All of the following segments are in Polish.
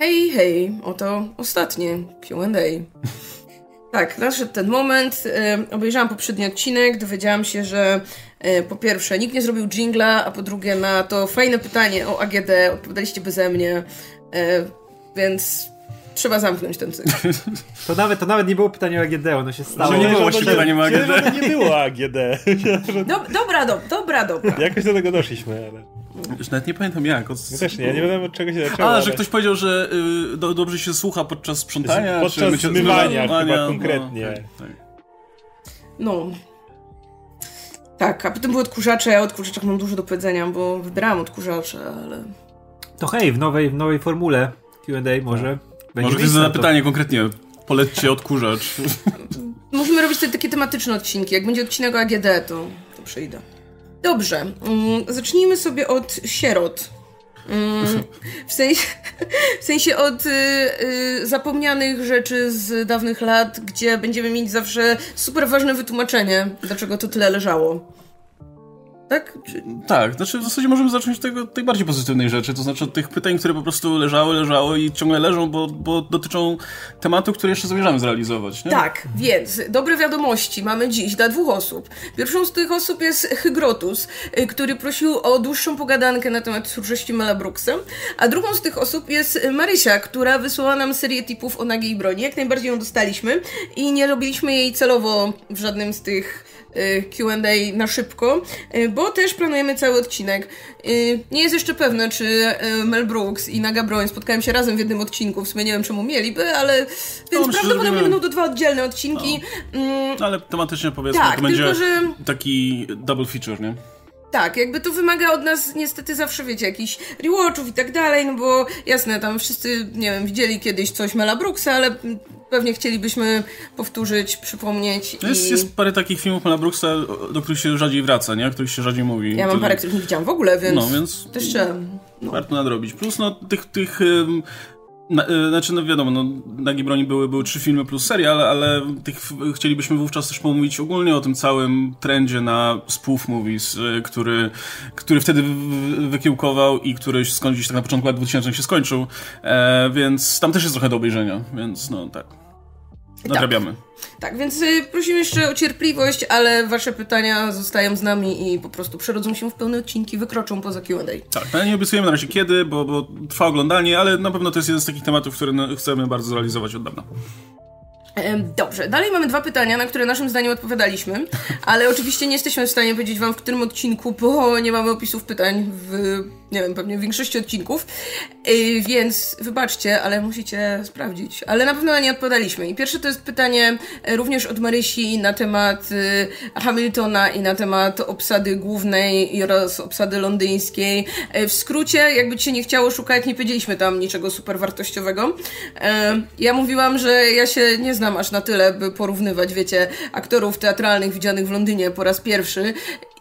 Hej, hej, oto ostatnie Q&A. Tak, nadszedł ten moment. E, obejrzałam poprzedni odcinek, dowiedziałam się, że e, po pierwsze nikt nie zrobił jingla, a po drugie na to fajne pytanie o AGD odpowiadaliście beze mnie, e, więc trzeba zamknąć ten cykl. To nawet, to nawet nie było pytanie o AGD, ono się stało. Że nie było właśnie pytania o AGD. Nie było AGD. Do, dobra, do, dobra, dobra. Jakoś do tego doszliśmy, ale... Już nawet nie pamiętam jak. Od... Ja też nie, ja nie wiem od czego się zaczęło. A, ale... że ktoś powiedział, że y, do, dobrze się słucha podczas sprzątania. Podczas czy zmywania zmywania, chyba no, konkretnie. tak, tak. No. Tak, a potem były odkurzacze, ja o odkurzaczach mam dużo do powiedzenia, bo wybierałam odkurzacze, ale... To hej, w nowej, w nowej formule Q&A może Tak. będzie Może na to. pytanie konkretnie. Polećcie odkurzacz. Możemy robić te, takie tematyczne odcinki. Jak będzie odcinek o AGD, to, to przyjdę. Dobrze. Mm, zacznijmy sobie od sierot. Mm, w, sensie, w sensie od y, y, zapomnianych rzeczy z dawnych lat, gdzie będziemy mieć zawsze super ważne wytłumaczenie, dlaczego to tyle leżało. Tak? Czy... Tak, znaczy w zasadzie możemy zacząć od tego, tej bardziej pozytywnej rzeczy, to znaczy od tych pytań, które po prostu leżały, leżały i ciągle leżą, bo, bo dotyczą tematu, który jeszcze zamierzamy zrealizować. Nie? Tak, więc dobre wiadomości mamy dziś dla dwóch osób. Pierwszą z tych osób jest Hygrotus, y, który prosił o dłuższą pogadankę na temat twórczości Mela a drugą z tych osób jest Marysia, która wysłała nam serię tipów o nagiej broni. Jak najbardziej ją dostaliśmy i nie robiliśmy jej celowo w żadnym z tych Q&A na szybko, y, bo też planujemy cały odcinek. Y, Nie jest jeszcze pewne, czy y, Mel Brooks i Naga Broń spotkają się razem w jednym odcinku. W sumie nie wiem, czemu mieliby, ale więc że prawdopodobnie będą to dwa oddzielne odcinki. Mm, No, ale tematycznie powiedzmy, Tak, to będzie tylko że- taki double feature, nie? Tak, jakby to wymaga od nas niestety zawsze, wiecie, jakichś rewatchów i tak dalej, no bo jasne, tam wszyscy, nie wiem, widzieli kiedyś coś Mela Brooksa, ale pewnie chcielibyśmy powtórzyć, przypomnieć No Jest, i... jest parę takich filmów Mela Brooksa, do których się rzadziej wraca, nie? O których się rzadziej mówi. Ja mam parę, których nie widziałam w ogóle, więc, No, więc też jeszcze... No. warto nadrobić. Plus no tych, tych ym, na, y, znaczy no wiadomo, no Nagi Broni były, były trzy filmy plus serial, ale tych chcielibyśmy wówczas też pomówić ogólnie o tym całym trendzie na spoof movies, y, który, który wtedy wy- wykiełkował i który skądś tak na początku lat 2000 się skończył, e, więc tam też jest trochę do obejrzenia, więc no tak. Nadrabiamy. Tak, więc y, prosimy jeszcze o cierpliwość, ale wasze pytania zostają z nami i po prostu przerodzą się w pełne odcinki, wykroczą poza Q&A. Tak, no nie obiecujemy na razie kiedy, bo, bo trwa oglądanie, ale na pewno to jest jeden z takich tematów, który no, chcemy bardzo zrealizować od dawna. Dobrze, dalej mamy dwa pytania, na które naszym zdaniem odpowiadaliśmy, ale oczywiście nie jesteśmy w stanie powiedzieć wam w którym odcinku, bo nie mamy opisów pytań w, nie wiem, pewnie w większości odcinków, Yy, więc wybaczcie, ale musicie sprawdzić. Ale na pewno na nie odpowiadaliśmy. I pierwsze to jest pytanie e, również od Marysi na temat y, Hamiltona i na temat obsady głównej oraz obsady londyńskiej. E, W skrócie, jakby ci nie chciało szukać, nie powiedzieliśmy tam niczego super wartościowego. E, Ja mówiłam, że ja się nie znam aż na tyle, by porównywać, wiecie, aktorów teatralnych widzianych w Londynie po raz pierwszy.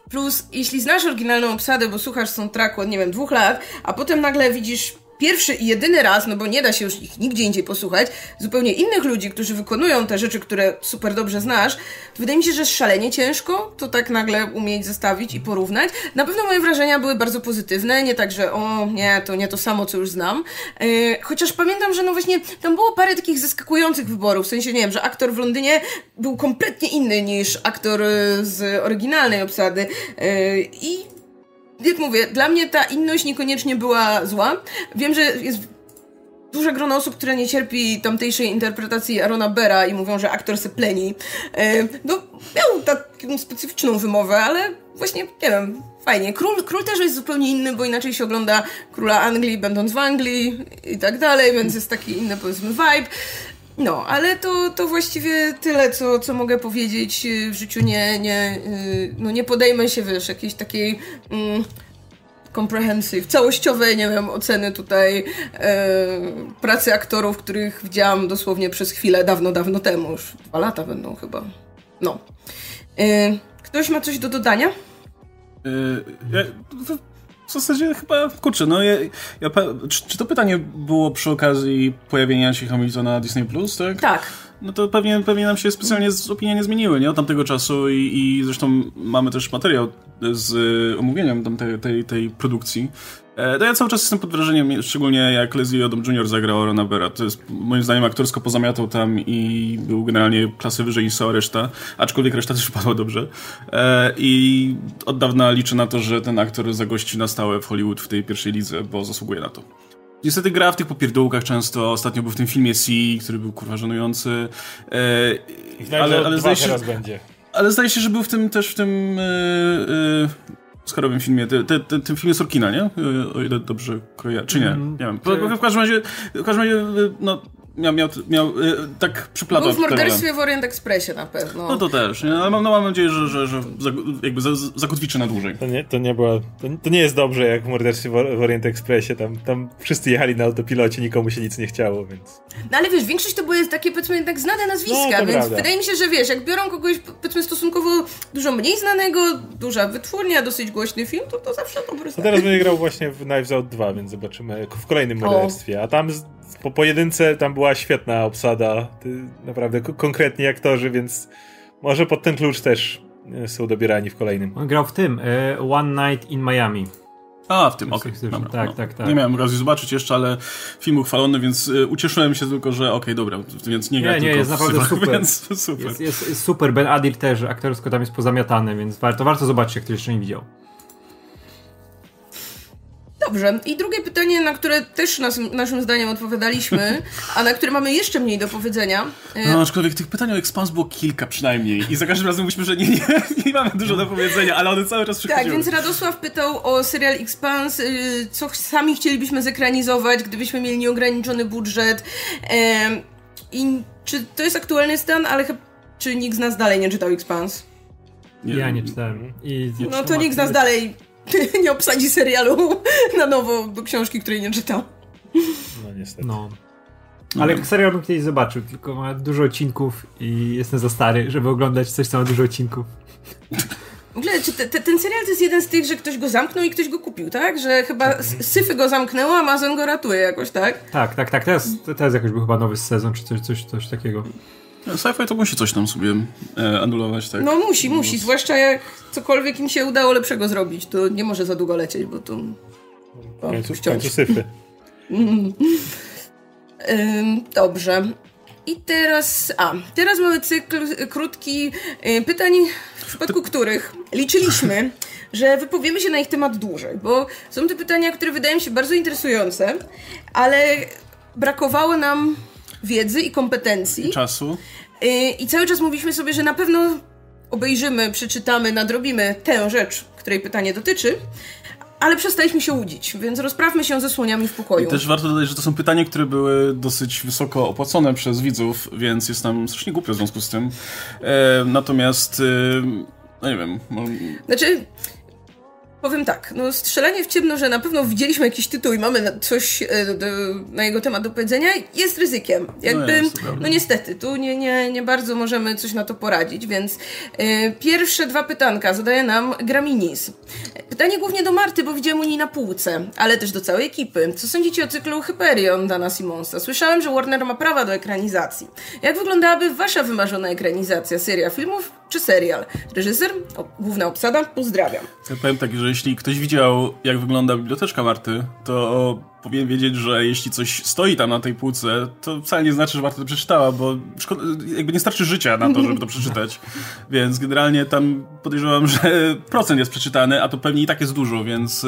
Plus, jeśli znasz oryginalną obsadę, bo słuchasz soundtracku od, nie wiem, dwóch lat, a potem nagle widzisz pierwszy i jedyny raz, no bo nie da się już ich nigdzie indziej posłuchać, zupełnie innych ludzi, którzy wykonują te rzeczy, które super dobrze znasz, wydaje mi się, że szalenie ciężko to tak nagle umieć zestawić i porównać. Na pewno moje wrażenia były bardzo pozytywne, nie tak, że o nie, to nie to samo, co już znam. Yy, chociaż pamiętam, że no właśnie tam było parę takich zaskakujących wyborów, w sensie, nie wiem, że aktor w Londynie był kompletnie inny niż aktor y, z oryginalnej obsady yy, i jak mówię, dla mnie ta inność niekoniecznie była zła. Wiem, że jest duże grono osób, które nie cierpi tamtejszej interpretacji Arona Bera i mówią, że aktor se pleni. E, no, miał taką specyficzną wymowę, ale właśnie, nie wiem, fajnie. Król, król też jest zupełnie inny, bo inaczej się ogląda króla Anglii, będąc w Anglii i tak dalej, więc jest taki inny, powiedzmy, vibe. No, ale to, to właściwie tyle, co, co mogę powiedzieć. W życiu nie, nie, y, no nie podejmę się, wiesz, jakiejś takiej mm, comprehensive, całościowej, nie wiem, oceny tutaj e, pracy aktorów, których widziałam dosłownie przez chwilę, dawno, dawno temu, już dwa lata będą chyba. No. Ktoś ma coś do dodania? W zasadzie chyba, kurczę, no ja, ja, czy, czy to pytanie było przy okazji pojawienia się Hamiltona na Disney+, Plus, tak? Tak. No to pewnie, pewnie nam się specjalnie z, opinie nie zmieniły, nie? Od tamtego czasu i, i zresztą mamy też materiał z y, omówieniem tamtej, tej, tej produkcji. E, No ja cały czas jestem pod wrażeniem, szczególnie jak Leslie Odom Jr. zagrał Rona Bera. To jest moim zdaniem aktorsko pozamiatał tam i był generalnie klasy wyżej niż cała reszta, aczkolwiek reszta też padła dobrze. E, I od dawna liczę na to, że ten aktor zagości na stałe w Hollywood w tej pierwszej lidze, bo zasługuje na to. Niestety gra w tych popierdółkach często. Ostatnio był w tym filmie C, który był kurwa żenujący. E, Ale, ale dwa teraz będzie. ale zdaje się, że był w tym też w tym yy, yy, Oscarowym filmie, te, te, te, tym filmie Sorkina, nie? Yy, o ile dobrze kojarzę, czy nie? Mm, nie wiem. W, każdym razie, w każdym razie yy, no, miał, miał, miał yy, tak przyplatał Był w morderstwie w Orient Expressie na pewno. No to też, nie? Ale mam, no, mam nadzieję, że, że, że jakby za, zakotwiczy na dłużej. To nie, to nie była, to, to nie jest dobrze jak w Morderstwie w Or- w Orient Expressie. Tam, tam wszyscy jechali na autopilocie, nikomu się nic nie chciało, więc... No ale wiesz, większość to były takie powiedzmy jednak znane nazwiska, No, więc prawda. wydaje mi się, że wiesz, jak biorą kogoś powiedzmy stosunkowo dużo mniej znanego, duża wytwórnia, dosyć głośny film, to to zawsze dobry To znak. teraz będzie grał właśnie w Knives Out 2, więc zobaczymy w kolejnym morderstwie. A tam z, po pojedynce tam była świetna obsada, naprawdę ko- konkretni aktorzy, więc może pod ten klucz też e, są dobierani w kolejnym. On grał w tym, e, One Night in Miami. A, w tym, okej. Dobra, Tak, no. tak, tak. Nie miałem okazji zobaczyć jeszcze, ale film uchwalony, więc y, ucieszyłem się tylko, że okej, dobra, więc nie gra Nie, nie, tylko jest naprawdę syfach, super. Więc super. Jest, jest, jest super, Ben Adir też aktorsko tam jest pozamiatany, więc warto, warto zobaczyć, jak ktoś jeszcze nie widział. Dobrze. I drugie pytanie, na które też nas, naszym zdaniem odpowiadaliśmy, a na które mamy jeszcze mniej do powiedzenia. e, No, aczkolwiek tych pytań o Expans było kilka przynajmniej i za każdym razem mówiliśmy, że nie, nie, nie mamy dużo do powiedzenia, ale one cały czas Tak, przychodziły. więc Radosław pytał o serial Expanse, y, co sami chcielibyśmy zekranizować, gdybyśmy mieli nieograniczony budżet. I czy to jest aktualny stan, ale chyba, czy nikt z nas dalej nie czytał Expanse? Ja nie czytałem. I, No to nikt z nas dalej nie obsadzi serialu na nowo do książki, której nie czytał. No niestety. No. Ale serial bym kiedyś zobaczył, tylko ma dużo odcinków i jestem za stary, żeby oglądać coś, co ma dużo odcinków. W ogóle, czy te, te, ten serial to jest jeden z tych, że ktoś go zamknął i ktoś go kupił, tak? Że chyba s- Syfy go zamknęło, a Amazon go ratuje jakoś, tak? Tak, tak, tak. Teraz, teraz jakoś był chyba nowy sezon, czy coś, coś, coś takiego. Sci-fi to musi coś tam sobie e, anulować, tak? No musi, musi, zwłaszcza jak cokolwiek im się udało lepszego zrobić, to nie może za długo lecieć, bo to... W końcu, syfy. Ym, dobrze. I teraz, a, teraz mamy cykl krótki y, pytań, w przypadku których liczyliśmy, że wypowiemy się na ich temat dłużej, bo są to pytania, które wydają się bardzo interesujące, ale brakowało nam wiedzy i kompetencji. Czasu. Y, I cały czas mówiliśmy sobie, że na pewno obejrzymy, przeczytamy, nadrobimy tę rzecz, której pytanie dotyczy, ale przestaliśmy się łudzić, więc rozprawmy się ze słoniami w pokoju. Też warto dodać, że to są pytania, które były dosyć wysoko opłacone przez widzów, więc jest nam strasznie głupio w związku z tym. E, natomiast, e, no nie wiem, no, Znaczy, powiem tak, no strzelanie w ciemno, że na pewno widzieliśmy jakiś tytuł i mamy coś e, do, na jego temat do powiedzenia, jest ryzykiem. Jakby, jest, to no, prawda. niestety, tu nie, nie, nie bardzo możemy coś na to poradzić, więc e, pierwsze dwa pytanka zadaje nam Graminis. Pytanie głównie do Marty, bo widziałem u niej na półce, ale też do całej ekipy. Co sądzicie o cyklu Hyperion Dana Simonsa? Słyszałem, że Warner ma prawa do ekranizacji. Jak wyglądałaby wasza wymarzona ekranizacja? Seria filmów czy serial? Reżyser? O, główna obsada? Pozdrawiam. Ja powiem tak, że jeśli ktoś widział, jak wygląda biblioteczka Marty, to powinien wiedzieć, że jeśli coś stoi tam na tej półce, to wcale nie znaczy, że Marta to przeczytała, bo jakby nie starczy życia na to, żeby to przeczytać. Więc generalnie tam podejrzewam, że procent jest przeczytany, a to pewnie i tak jest dużo, więc...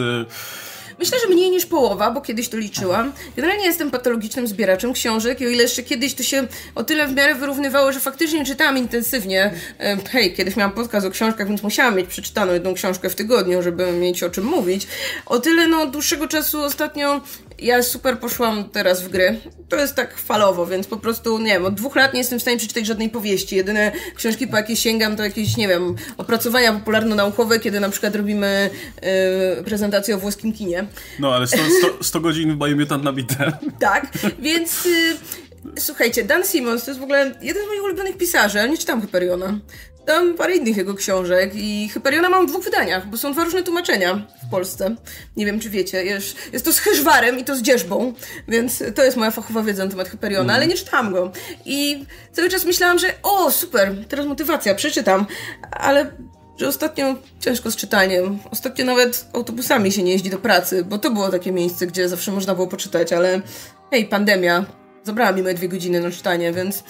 Myślę, że mniej niż połowa, bo kiedyś to liczyłam. Generalnie jestem patologicznym zbieraczem książek i o ile jeszcze kiedyś to się o tyle w miarę wyrównywało, że faktycznie czytałam intensywnie. Hej, kiedyś miałam podcast o książkach, więc musiałam mieć przeczytaną jedną książkę w tygodniu, żeby mieć o czym mówić. O tyle no dłuższego czasu ostatnio ja super poszłam teraz w gry. To jest tak falowo, więc po prostu, nie wiem, od dwóch lat nie jestem w stanie przeczytać żadnej powieści. Jedyne książki, po jakie sięgam, to jakieś, nie wiem, opracowania popularno-naukowe, kiedy na przykład robimy e, prezentację o włoskim kinie. No, ale 100, 100, 100 godzin w Biomutant nabite. Tak, więc y, słuchajcie, Dan Simmons to jest w ogóle jeden z moich ulubionych pisarzy, ale nie czytam Hyperiona. Tam parę innych jego książek i Hyperiona mam w dwóch wydaniach, bo są dwa różne tłumaczenia w Polsce. Nie wiem, czy wiecie. Jest, jest to z Hyżwarem i to z Dzierzbą, więc to jest moja fachowa wiedza na temat Hyperiona, ale nie czytałam go. I cały czas myślałam, że o, super, teraz motywacja, przeczytam, ale że ostatnio ciężko z czytaniem. Ostatnio nawet autobusami się nie jeździ do pracy, bo to było takie miejsce, gdzie zawsze można było poczytać, ale hej, pandemia zabrała mi moje dwie godziny na czytanie, więc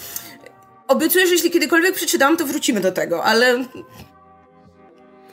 obiecuję, że jeśli kiedykolwiek przeczytam, to wrócimy do tego, ale w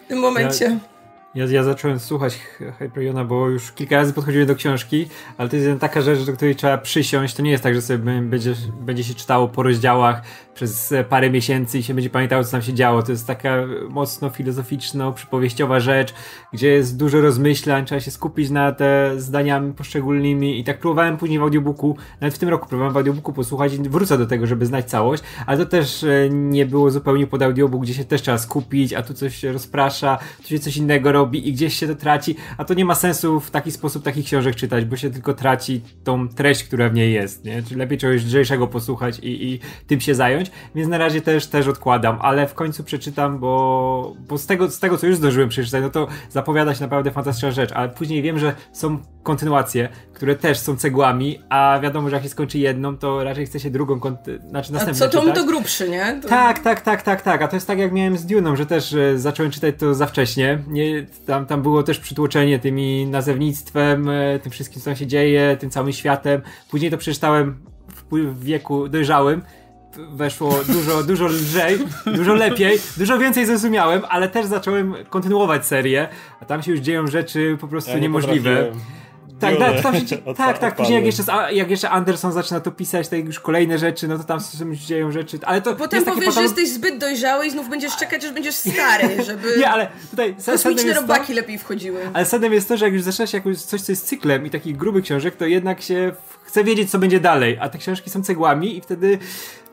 tym momencie... Ja ja, ja zacząłem słuchać Hyperiona, bo już kilka razy podchodziłem do książki, ale to jest taka rzecz, do której trzeba przysiąść. To nie jest tak, że sobie będzie, będzie się czytało po rozdziałach przez parę miesięcy i się będzie pamiętało, co tam się działo. To jest taka mocno filozoficzno-przypowieściowa rzecz, gdzie jest dużo rozmyślań, trzeba się skupić nad zdaniami poszczególnymi i tak próbowałem później w audiobooku, nawet w tym roku próbowałem w audiobooku posłuchać i wrócę do tego, żeby znać całość, ale to też e, nie było zupełnie pod audiobook, gdzie się też trzeba skupić, a tu coś się rozprasza, tu się coś innego robi i gdzieś się to traci, a to nie ma sensu w taki sposób takich książek czytać, bo się tylko traci tą treść, która w niej jest, nie? Czyli lepiej czegoś lżejszego posłuchać i, i tym się zająć, więc na razie też, też odkładam, ale w końcu przeczytam, bo, bo z, tego, z tego, co już zdążyłem przeczytać, no to zapowiada się naprawdę fantastyczna rzecz, ale później wiem, że są kontynuacje, które też są cegłami, a wiadomo, że jak się skończy jedną, to raczej chce się drugą, znaczy następną A co to to grubszy, nie? To... Tak, tak, tak, tak, tak, a to jest tak jak miałem z Dune'ą, że też że zacząłem czytać to za wcześnie, nie, tam, tam było też przytłoczenie tymi nazewnictwem, e, tym wszystkim, co tam się dzieje, tym całym światem, później to przeczytałem w wieku dojrzałym, weszło dużo, dużo lżej, dużo lepiej, dużo więcej zrozumiałem, ale też zacząłem kontynuować serię, a tam się już dzieją rzeczy po prostu ja niemożliwe. Tak, tak, tam się, tak, tak, później jak jeszcze, jak jeszcze Anderson zaczyna to pisać, to już kolejne rzeczy, no to tam się dzieją rzeczy, ale to Potem powiesz, potem... że jesteś zbyt dojrzały i znów będziesz czekać, aż będziesz stary, żeby Nie, ale tutaj kosmiczne robaki to, lepiej wchodziły. Ale sadem jest to, że jak już zaczynasz jakoś coś, co jest cyklem i takich grubych książek, to jednak się chce wiedzieć, co będzie dalej, a te książki są cegłami i wtedy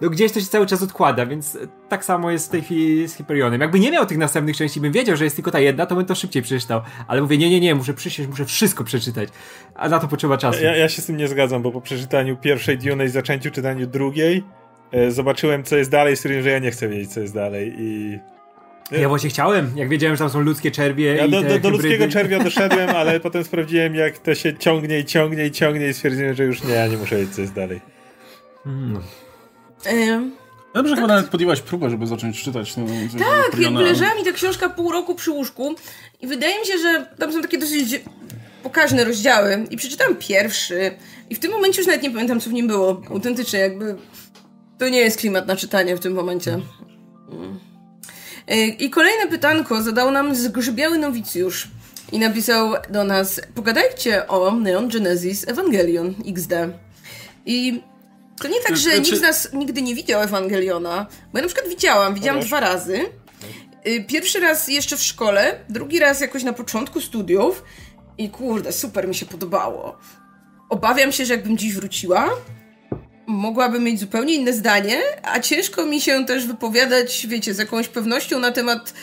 no gdzieś to się cały czas odkłada, więc tak samo jest w tej chwili z Hyperionem. Jakby nie miał tych następnych części, bym wiedział, że jest tylko ta jedna, to bym to szybciej przeczytał. Ale mówię, nie, nie, nie, muszę przysiąść, muszę wszystko przeczytać. A na to potrzeba czasu. Ja, ja się z tym nie zgadzam, bo po przeczytaniu pierwszej Dune i zaczęciu czytaniu drugiej e, zobaczyłem, co jest dalej, stwierdziłem, że ja nie chcę wiedzieć, co jest dalej i ja właśnie chciałem, jak wiedziałem, że tam są ludzkie czerwie. Ja do, do, do ludzkiego czerwia doszedłem, ale potem sprawdziłem, jak to się ciągnie i ciągnie i ciągnie i stwierdziłem, że już nie, ja nie muszę wiedzieć, co jest dalej. Hmm. Dobrze, tak. chyba nawet podjęłaś próbę, żeby zacząć czytać. No, tak, jakby leżała mi ta książka pół roku przy łóżku i wydaje mi się, że tam są takie dosyć pokaźne rozdziały i przeczytałam pierwszy i w tym momencie już nawet nie pamiętam, co w nim było. Autentycznie, jakby to nie jest klimat na czytanie w tym momencie. Hmm. E, I kolejne pytanko zadał nam zgrzybiały nowicjusz i napisał do nas pogadajcie o Neon Genesis Evangelion XD. I to nie tak, że znaczy... nikt z nas nigdy nie widział Ewangeliona, bo ja na przykład widziałam, widziałam dwa razy. E, pierwszy raz jeszcze w szkole, drugi raz jakoś na początku studiów i kurde, super mi się podobało. Obawiam się, że jakbym dziś wróciła, mogłabym mieć zupełnie inne zdanie, a ciężko mi się też wypowiadać, wiecie, z jakąś pewnością na temat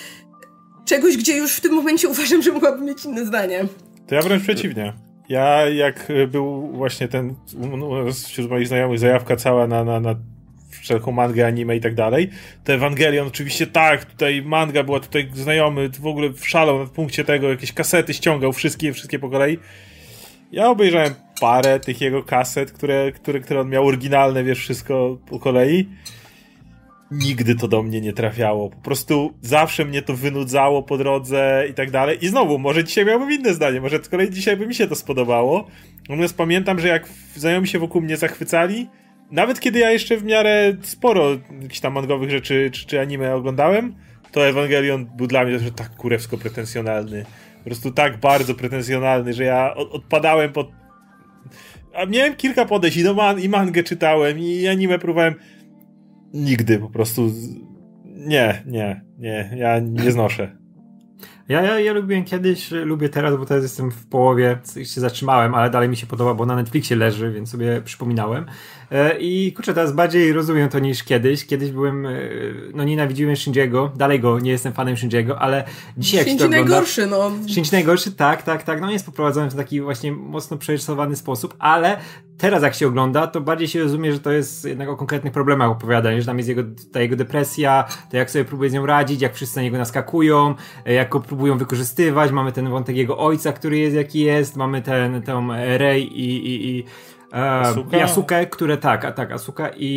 czegoś, gdzie już w tym momencie uważam, że mogłabym mieć inne zdanie. To ja wręcz przeciwnie. Ja, jak był właśnie ten wśród moich znajomych zajawka cała na, na, na wszelką mangę, anime i tak dalej, to Ewangelion oczywiście tak, tutaj manga była, tutaj znajomy w ogóle szalał na punkcie tego, jakieś kasety ściągał, wszystkie, wszystkie po kolei. Ja obejrzałem parę tych jego kaset, które, które, które on miał oryginalne, wiesz, wszystko po kolei. Nigdy to do mnie nie trafiało. Po prostu zawsze mnie to wynudzało po drodze i tak dalej. I znowu, może dzisiaj miałbym inne zdanie, może z kolei dzisiaj by mi się to spodobało. Natomiast pamiętam, że jak znajomi się wokół mnie zachwycali, nawet kiedy ja jeszcze w miarę sporo jakichś tam mangowych rzeczy czy, czy anime oglądałem, to Evangelion był dla mnie tak kurewsko pretensjonalny. Po prostu tak bardzo pretensjonalny, że ja odpadałem pod a miałem kilka podejść i, do man, i mangę czytałem i anime próbowałem. Nigdy po prostu. Nie, nie, nie, ja nie znoszę. Ja, ja, ja lubiłem kiedyś, lubię teraz, bo teraz jestem w połowie, się zatrzymałem, ale dalej mi się podoba, bo na Netflixie leży, więc sobie przypominałem. E, I kurczę, teraz bardziej rozumiem to niż kiedyś. Kiedyś byłem, e, no nienawidziłem Shinjiego, dalej go, nie jestem fanem Shinjiego, ale dzisiaj jak Shinji najgorszy, no. Shinji najgorszy, tak, tak, tak. No jest poprowadzony w taki właśnie mocno przerysowany sposób, ale teraz jak się ogląda, to bardziej się rozumie, że to jest jednak o konkretnych problemach opowiadanie, że tam jest jego, ta jego depresja, to jak sobie próbuje z nią radzić, jak wszyscy na niego naskakują, e, jak go próbują wykorzystywać, mamy ten wątek jego ojca, który jest jaki jest, mamy ten, tą Rey i, i, i Asuka? I Asukę, które tak, a tak, Asuka i,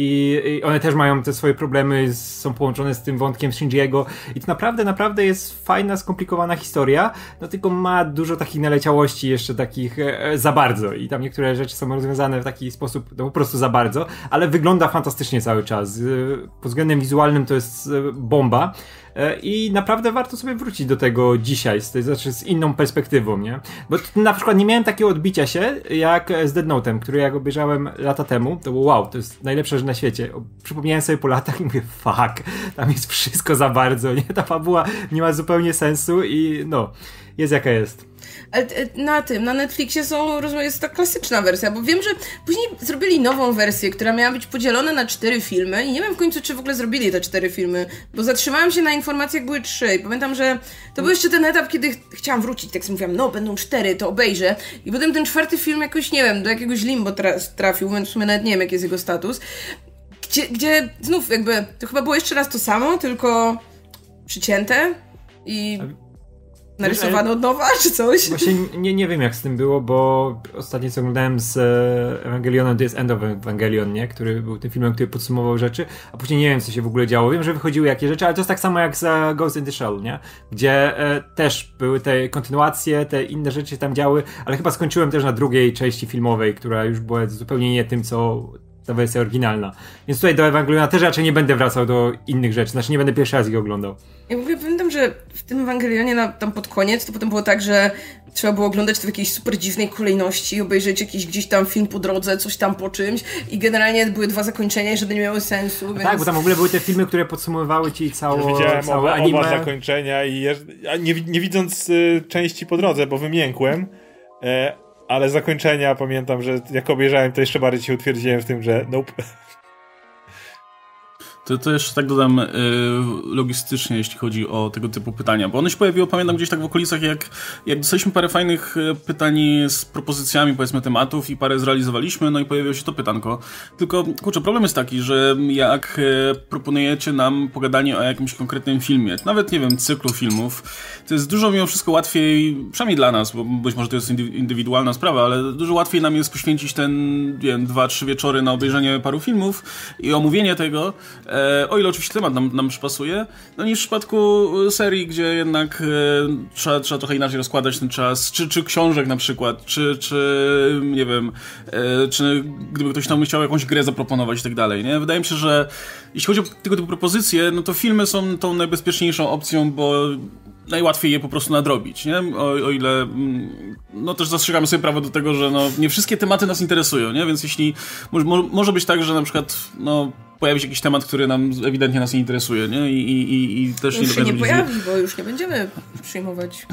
i, one też mają te swoje problemy, są połączone z tym wątkiem Shinjiego i to naprawdę, naprawdę jest fajna, skomplikowana historia, no tylko ma dużo takich naleciałości jeszcze takich e, e za bardzo i tam niektóre rzeczy są rozwiązane w taki sposób, no po prostu za bardzo, ale wygląda fantastycznie cały czas. Pod względem wizualnym to jest e, bomba. E, i naprawdę warto sobie wrócić do tego dzisiaj, z, znaczy z inną perspektywą, nie? Bo na przykład nie miałem takiego odbicia się jak z Dead Note'em, który jak obejrzałem lata temu, to było wow, to jest najlepsza rzecz na świecie. Przypomniałem sobie po latach i mówię, fuck, tam jest wszystko za bardzo, nie? Ta fabuła nie ma zupełnie sensu i no, jest jaka jest. E, na tym, na Netflixie są, rozumiem, jest ta klasyczna wersja, bo wiem, że później zrobili nową wersję, która miała być podzielona na cztery filmy i nie wiem w końcu, czy w ogóle zrobili te cztery filmy, bo zatrzymałam się na informacjach, były trzy i pamiętam, że to był jeszcze ten etap, kiedy ch chciałam wrócić, tak sobie mówiłam, no będą cztery, to obejrzę i potem ten czwarty film jakoś, nie wiem, do jakiegoś limbo tra trafił, więc w sumie nawet nie wiem, jaki jest jego status, gdzie, gdzie znów jakby, to chyba było jeszcze raz to samo, tylko przycięte i Narysowano nowa, czy coś? Właśnie nie, nie wiem, jak z tym było, bo ostatnio co oglądałem z e, Ewangelionem, to jest End of Evangelion, nie? Który był tym filmem, który podsumował rzeczy, a później nie wiem, co się w ogóle działo. Wiem, że wychodziły jakieś rzeczy, ale to jest tak samo jak za Ghost in the Shell, nie? Gdzie e, też były te kontynuacje, te inne rzeczy się tam działy, ale chyba skończyłem też na drugiej części filmowej, która już była zupełnie nie tym, co ta wersja oryginalna. Więc tutaj do Ewangeliona też raczej nie będę wracał do innych rzeczy, znaczy nie będę pierwszy raz ich oglądał. Ja ogóle pamiętam, że w tym Ewangelionie na, tam pod koniec to potem było tak, że trzeba było oglądać to w jakiejś super dziwnej kolejności, obejrzeć jakiś gdzieś tam film po drodze, coś tam po czymś i generalnie były dwa zakończenia i żadne nie miały sensu. Więc... Tak, bo tam w ogóle były te filmy, które podsumowywały ci całą Widziałem całe oba, anime. oba zakończenia i nie, nie widząc y, części po drodze, bo wymiękłem, e, ale zakończenia pamiętam, że jak obejrzałem, to jeszcze bardziej się utwierdziłem w tym, że nope. To, to jeszcze tak dodam y, logistycznie, jeśli chodzi o tego typu pytania, bo one się pojawiły, pamiętam, gdzieś tak w okolicach, jak, jak dostaliśmy parę fajnych y, pytań z propozycjami, powiedzmy, tematów i parę zrealizowaliśmy, no i pojawiło się to pytanko. Tylko, kurczę, problem jest taki, że jak y, proponujecie nam pogadanie o jakimś konkretnym filmie, nawet, nie wiem, cyklu filmów, to jest dużo mimo wszystko łatwiej, przynajmniej dla nas, bo być może to jest indywidualna sprawa, ale dużo łatwiej nam jest poświęcić ten, nie wiem, dwa, trzy wieczory na obejrzenie paru filmów i omówienie tego, E, o ile oczywiście temat nam, nam przypasuje, no niż w przypadku serii, gdzie jednak e, trzeba, trzeba trochę inaczej rozkładać ten czas, czy, czy książek na przykład, czy, czy nie wiem, e, czy gdyby ktoś tam chciał jakąś grę zaproponować i tak dalej, nie? Wydaje mi się, że jeśli chodzi o tego typu propozycje, no to filmy są tą najbezpieczniejszą opcją, bo najłatwiej je po prostu nadrobić, nie? O, o, ile, mm, no też zastrzegamy sobie prawo do tego, że no, nie wszystkie tematy nas interesują, nie? Więc jeśli, może, może być tak, że na przykład, no, pojawi się jakiś temat, który nam ewidentnie nas nie interesuje, nie? I, i, i, też już nie się nie pojawi, bo już nie będziemy przyjmować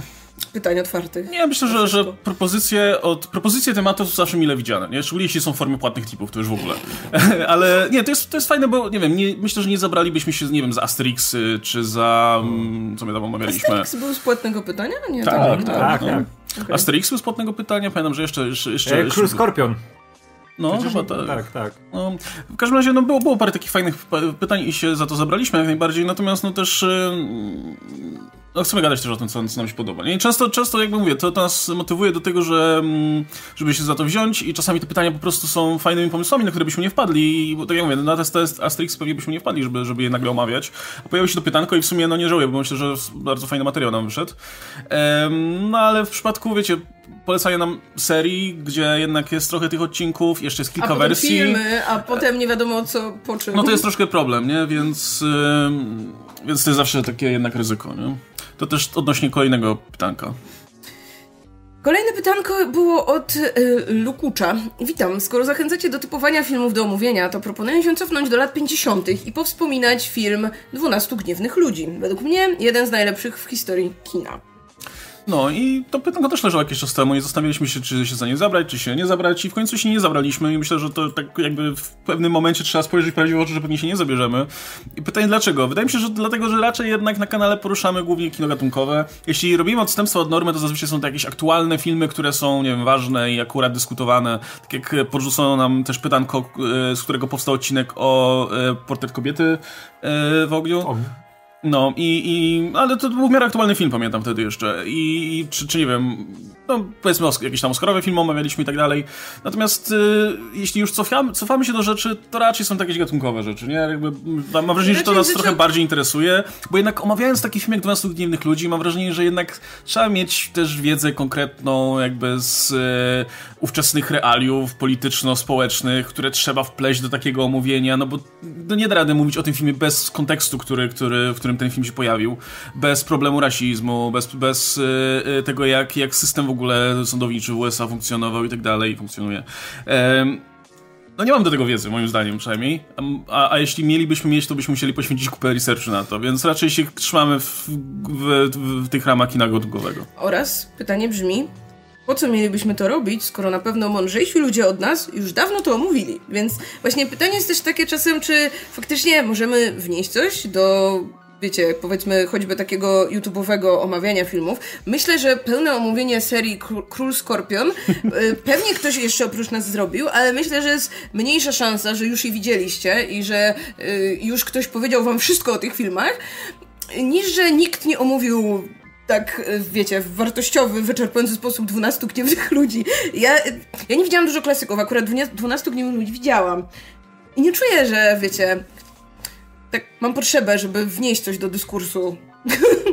pytań otwartych. Nie, myślę, że, że propozycje, od, propozycje tematów zawsze mile widziane, nie? Szczególnie jeśli są w formie płatnych tipów, to już w ogóle. Ale nie, to jest, to jest fajne, bo nie wiem, nie, myślę, że nie zabralibyśmy się, nie wiem, za Asterixy, czy za, mm, co my tam omawialiśmy. Asterix był z płatnego pytania? Nie, tak, tak, tak. tak, no. tak. Okay. Asterix był z płatnego pytania, pamiętam, że jeszcze... jeszcze, jeszcze, e, Król Skorpion. No, Przecież chyba tak. Tak, tak. No, w każdym razie no, było, było parę takich fajnych pytań i się za to zabraliśmy jak najbardziej, natomiast no też no, chcemy gadać też o tym, co, co nam się podoba. I często, często, jakby mówię, to, to nas motywuje do tego, że mm, żeby się za to wziąć i czasami te pytania po prostu są fajnymi pomysłami, na które byśmy nie wpadli, bo tak jak mówię, na test, test Asterix pewnie byśmy nie wpadli, żeby, żeby je nagle omawiać. A pojawiło się to pytanko i w sumie no nie żałuję, bo myślę, że bardzo fajny materiał nam wyszedł. No ale w przypadku, wiecie, polecania nam serii, gdzie jednak jest trochę tych odcinków, jeszcze jest kilka a wersji. filmy, a potem nie wiadomo co, po czym. No to jest troszkę problem, nie? Więc, yy, więc to jest zawsze takie jednak ryzyko, nie? To też odnośnie kolejnego pytanka. Kolejne pytanko było od y, Lukucza. Witam. Skoro zachęcacie do typowania filmów do omówienia, to proponuję się cofnąć do lat 50. i powspominać film 12 Gniewnych Ludzi. Według mnie jeden z najlepszych w historii kina. No i to pytanko też leżało jakiś czas temu i zastanawialiśmy się, czy się za nie zabrać, czy się nie zabrać i w końcu się nie zabraliśmy i myślę, że to tak jakby w pewnym momencie trzeba spojrzeć prawdziwie w oczy, że pewnie się nie zabierzemy. I pytanie dlaczego? Wydaje mi się, że dlatego, że raczej jednak na kanale poruszamy głównie kino gatunkowe. Jeśli robimy odstępstwo od normy, to zazwyczaj są to jakieś aktualne filmy, które są, nie wiem, ważne i akurat dyskutowane. Tak jak porzucono nam też pytanko, e, z którego powstał odcinek o e, portret kobiety e, w ogniu. No i, i ale to był w miarę aktualny film, pamiętam wtedy jeszcze. I, i czy, czy nie wiem, no, powiedzmy jakieś tam Oscarowe filmy omawialiśmy i tak dalej. Natomiast y, jeśli już cofamy, cofamy się do rzeczy, to raczej są takie gatunkowe rzeczy, nie? Jakby, mam wrażenie, że to nas trochę bardziej interesuje, bo jednak omawiając taki film jak 12 Gniewnych Ludzi, mam wrażenie, że jednak trzeba mieć też wiedzę konkretną jakby z y, ówczesnych realiów polityczno-społecznych, które trzeba wpleść do takiego omówienia, no bo no nie da rady mówić o tym filmie bez kontekstu, który, który, w którym ten film się pojawił, bez problemu rasizmu, bez, bez y, tego, jak, jak system w ogóle sądowniczy w USA funkcjonował i tak dalej, funkcjonuje. no nie mam do tego wiedzy, moim zdaniem przynajmniej. A, a, jeśli mielibyśmy mieć, to byśmy musieli poświęcić kupę researchu na to, więc raczej się trzymamy w, w, w, w tych ramach kina gotowego. Oraz pytanie brzmi, po co mielibyśmy to robić, skoro na pewno mądrzejsi ludzie od nas już dawno to omówili. Więc właśnie pytanie jest też takie czasem, czy faktycznie możemy wnieść coś do wiecie, powiedzmy choćby takiego YouTube'owego omawiania filmów. Myślę, że pełne omówienie serii Król Skorpion y, pewnie ktoś jeszcze oprócz nas zrobił, ale myślę, że jest mniejsza szansa, że już je widzieliście i że y, już ktoś powiedział wam wszystko o tych filmach, niż że nikt nie omówił tak, wiecie, w wartościowy, wyczerpujący sposób 12 gniewnych ludzi. Ja, ja nie widziałam dużo klasyków, akurat 12 gniewnych ludzi widziałam. I nie czuję, że, wiecie, tak mam potrzebę, żeby wnieść coś do dyskursu.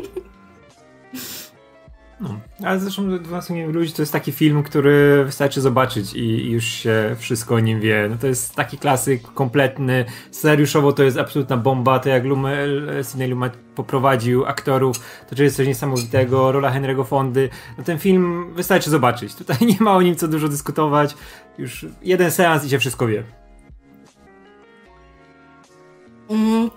No, ale zresztą 12 gniewnych ludzi to jest taki film, który wystarczy zobaczyć i, już się wszystko o nim wie. No to jest taki klasyk kompletny. Scenariuszowo to jest absolutna bomba. To jak Lume, Sidney Lumet poprowadził aktorów, to jest coś niesamowitego. Rola Henry'ego Fondy. No ten film wystarczy zobaczyć. Tutaj nie ma o nim co dużo dyskutować. Już jeden seans i się wszystko wie. Mm,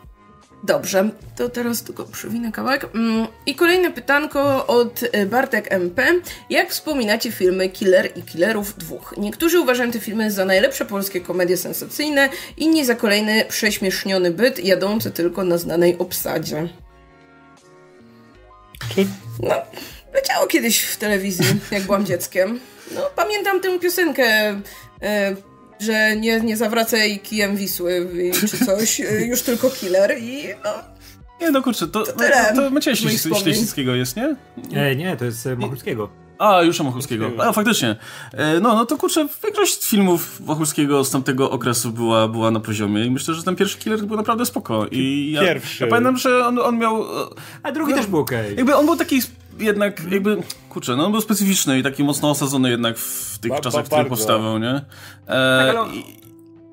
dobrze, to teraz tylko przewinę kawałek. Mm, I kolejne pytanko od e, Bartek MP. Jak wspominacie filmy Killer i Killerów dwóch? Niektórzy uważają te filmy za najlepsze polskie komedie sensacyjne, inni za kolejny prześmieszniony byt jadący tylko na znanej obsadzie. No, leciało kiedyś w telewizji, jak byłam dzieckiem. No, pamiętam tę piosenkę e, że nie, nie zawracaj kijem Wisły czy coś, już tylko killer i no... Nie, no kurczę, to, to, to, to Macieja Śleśnickiego jest, nie? E, nie, to jest Machulskiego. A, już Machulskiego. A, faktycznie. E, no, no to kurczę, większość filmów Machulskiego z tamtego okresu była, była na poziomie i myślę, że ten pierwszy killer był naprawdę spoko. I ja, pierwszy. Ja pamiętam, że on, on miał... A drugi no, też był okej. Okay. Jakby on był taki jednak, jakby, kurczę, no on był specyficzny i taki mocno osadzony jednak w tych ba, czasach, w których powstawał, nie? E, tak, ale... i,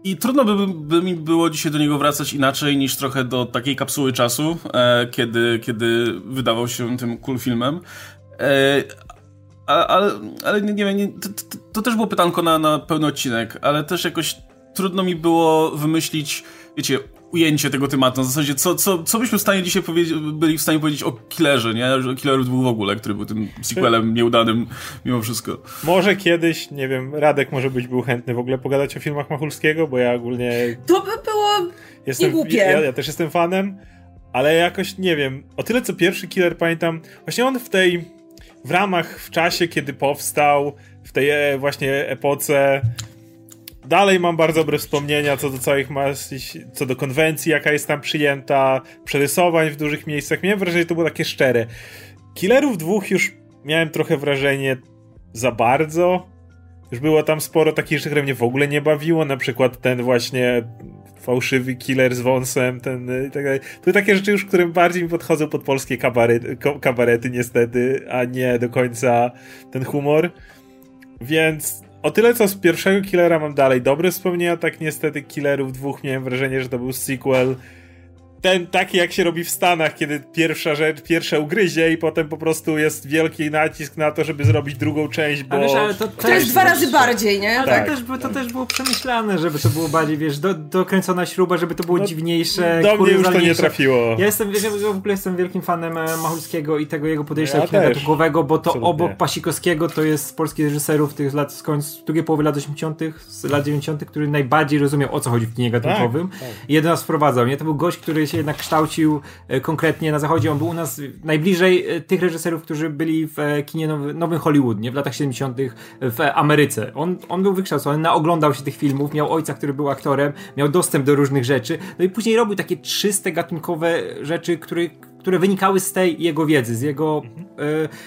i trudno by, by, mi było dzisiaj do niego wracać inaczej niż trochę do takiej kapsuły czasu, e, kiedy, kiedy wydawał się tym cool filmem. E, ale, ale nie, nie wiem, nie, to, to, to, też było pytanko na, na pełny odcinek, ale też jakoś trudno mi było wymyślić, wiecie, ujęcie tego tematu. Na zasadzie, co, co, co byśmy w stanie dzisiaj byli w stanie powiedzieć o Killerze, nie? O Killerze był w ogóle, który był tym sequelem nieudanym mimo wszystko. Może kiedyś, nie wiem, Radek może być był chętny w ogóle pogadać o filmach Machulskiego, bo ja ogólnie... To by było jestem, niegłupie. Ja, ja też jestem fanem, ale jakoś, nie wiem, o tyle co pierwszy Killer pamiętam, właśnie on w tej, w ramach, w czasie, kiedy powstał, w tej e, właśnie epoce dalej mam bardzo dobre wspomnienia co do całych mas, co do konwencji, jaka jest tam przyjęta, przerysowań w dużych miejscach. Miałem wrażenie, że to było takie szczere. Killerów dwóch już miałem trochę wrażenie za bardzo. Już było tam sporo takich rzeczy, które mnie w ogóle nie bawiło, na przykład ten właśnie fałszywy killer z wąsem, ten i tak dalej. To takie rzeczy już, które bardziej mi podchodzą pod polskie kabarety, kabarety niestety, a nie do końca ten humor. Więc o tyle co z pierwszego Killera mam dalej dobre wspomnienia, tak niestety Killerów dwóch miałem wrażenie, że to był sequel ten taki jak się robi w Stanach, kiedy pierwsza rzecz, pierwsze ugryzie i potem po prostu jest wielki nacisk na to, żeby zrobić drugą część, bo... Ale, ale to, to jest dwa razy bardziej, nie? Ale tak, tak, też, to też było przemyślane, żeby to było bardziej, wiesz, do, dokręcona śruba, żeby to było no, dziwniejsze, Do mnie już to nie trafiło. Ja jestem, wiesz, w ogóle jestem wielkim fanem e, Machulskiego i tego jego podejścia ja kinematografowego, bo to Absolutnie. obok Pasikowskiego to jest z polskich reżyserów tych lat, z końca, drugiej połowy lat 80., z lat 90., który najbardziej rozumiał, o co chodzi w kinie gatunkowym. Tak, tak. I jeden nas wprowadzał, nie? To był gość, który się jednak kształcił e, konkretnie na zachodzie. On był u nas najbliżej e, tych reżyserów, którzy byli w e, kinie nowy, Nowym Hollywood, nie? W latach 70. w Ameryce. On, on był wykształcony, naoglądał się tych filmów, miał ojca, który był aktorem, miał dostęp do różnych rzeczy. No i później robił takie czyste, gatunkowe rzeczy, które które wynikały z tej jego wiedzy, z jego,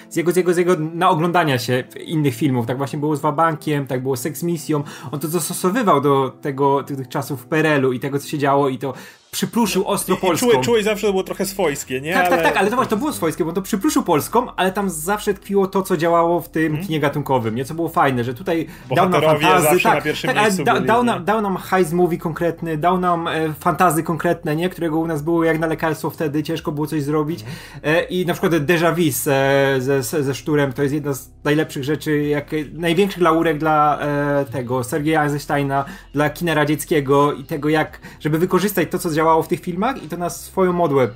z jego, z jego, z jego naoglądania się innych filmów. Tak właśnie było z Wabankiem, tak było z Sex Misją. On to dostosowywał do tego, tych, tych czasów w PRL-u i tego, co się działo i to przypruszył ostro Polską. Czułeś, czułeś zawsze, to było trochę swojskie, nie? Tak, ale... tak, tak, ale to właśnie to było swojskie, bo to przypruszył Polską, ale tam zawsze tkwiło to, co działało w tym hmm. kinie gatunkowym, nie? Co było fajne, że tutaj dał nam fantazy, tak, tak ale da, byli, dał, nam, dał nam heist movie konkretny, dał nam e, fantazy konkretne, nie? Którego u nas było jak na lekarstwo wtedy, ciężko było coś zrobić. E, I na przykład Deja Vu e, ze, ze Szturem to jest jedna z najlepszych rzeczy, jak największych laurek dla e, tego Sergeja Eisensteina, dla kina radzieckiego i tego jak, żeby wykorzystać to, co działało w tych filmach i to na swoją modłę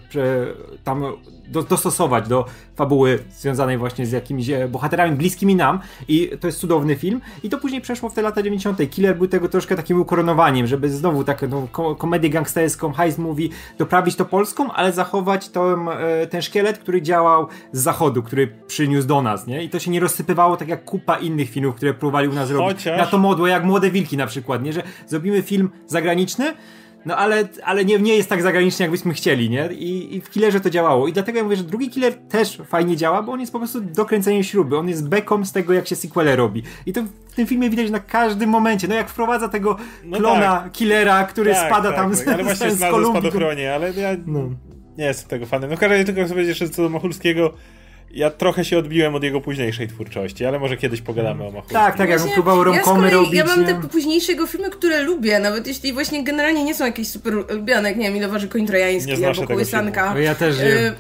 tam do, dostosować do fabuły związanej właśnie z jakimiś e, bohaterami bliskimi nam i to jest cudowny film i to później przeszło w te lata 90. Killer był tego troszkę takim ukoronowaniem, żeby znowu taką komedię gangsterską, heist movie doprawić to polską, ale zachować to, e, ten szkielet, który działał z zachodu, który przyniósł do nas, nie? I to się nie rozsypywało tak jak kupa innych filmów, które próbowali u nas robić. Chociaż... Na to modłę, jak Młode Wilki na przykład, nie? Że zrobimy film zagraniczny, no ale, ale nie, nie jest tak zagranicznie, jakbyśmy chcieli, nie? I, I w Killerze to działało. I dlatego ja mówię, że drugi Killer też fajnie działa, bo on jest po prostu dokręceniem śruby. On jest beką z tego, jak się sequele robi. I to w tym filmie widać na każdym momencie. No jak wprowadza tego no klona tak. Killera, który tak, spada tak, tam tak. z, ale właśnie z, z ale ja no. nie jestem tego fanem. No w każdym razie tylko powiedzieć jeszcze co do Machulskiego ja trochę się odbiłem od jego późniejszej twórczości, ale może kiedyś pogadamy o Machu. Tak, tak, jak on próbował romkomy ja robić. Ja mam te późniejsze jego filmy, które lubię, nawet jeśli właśnie generalnie nie są jakieś super lubiane, jak nie wiem, Ile Koń Trojański albo Kołysanka. No ja też y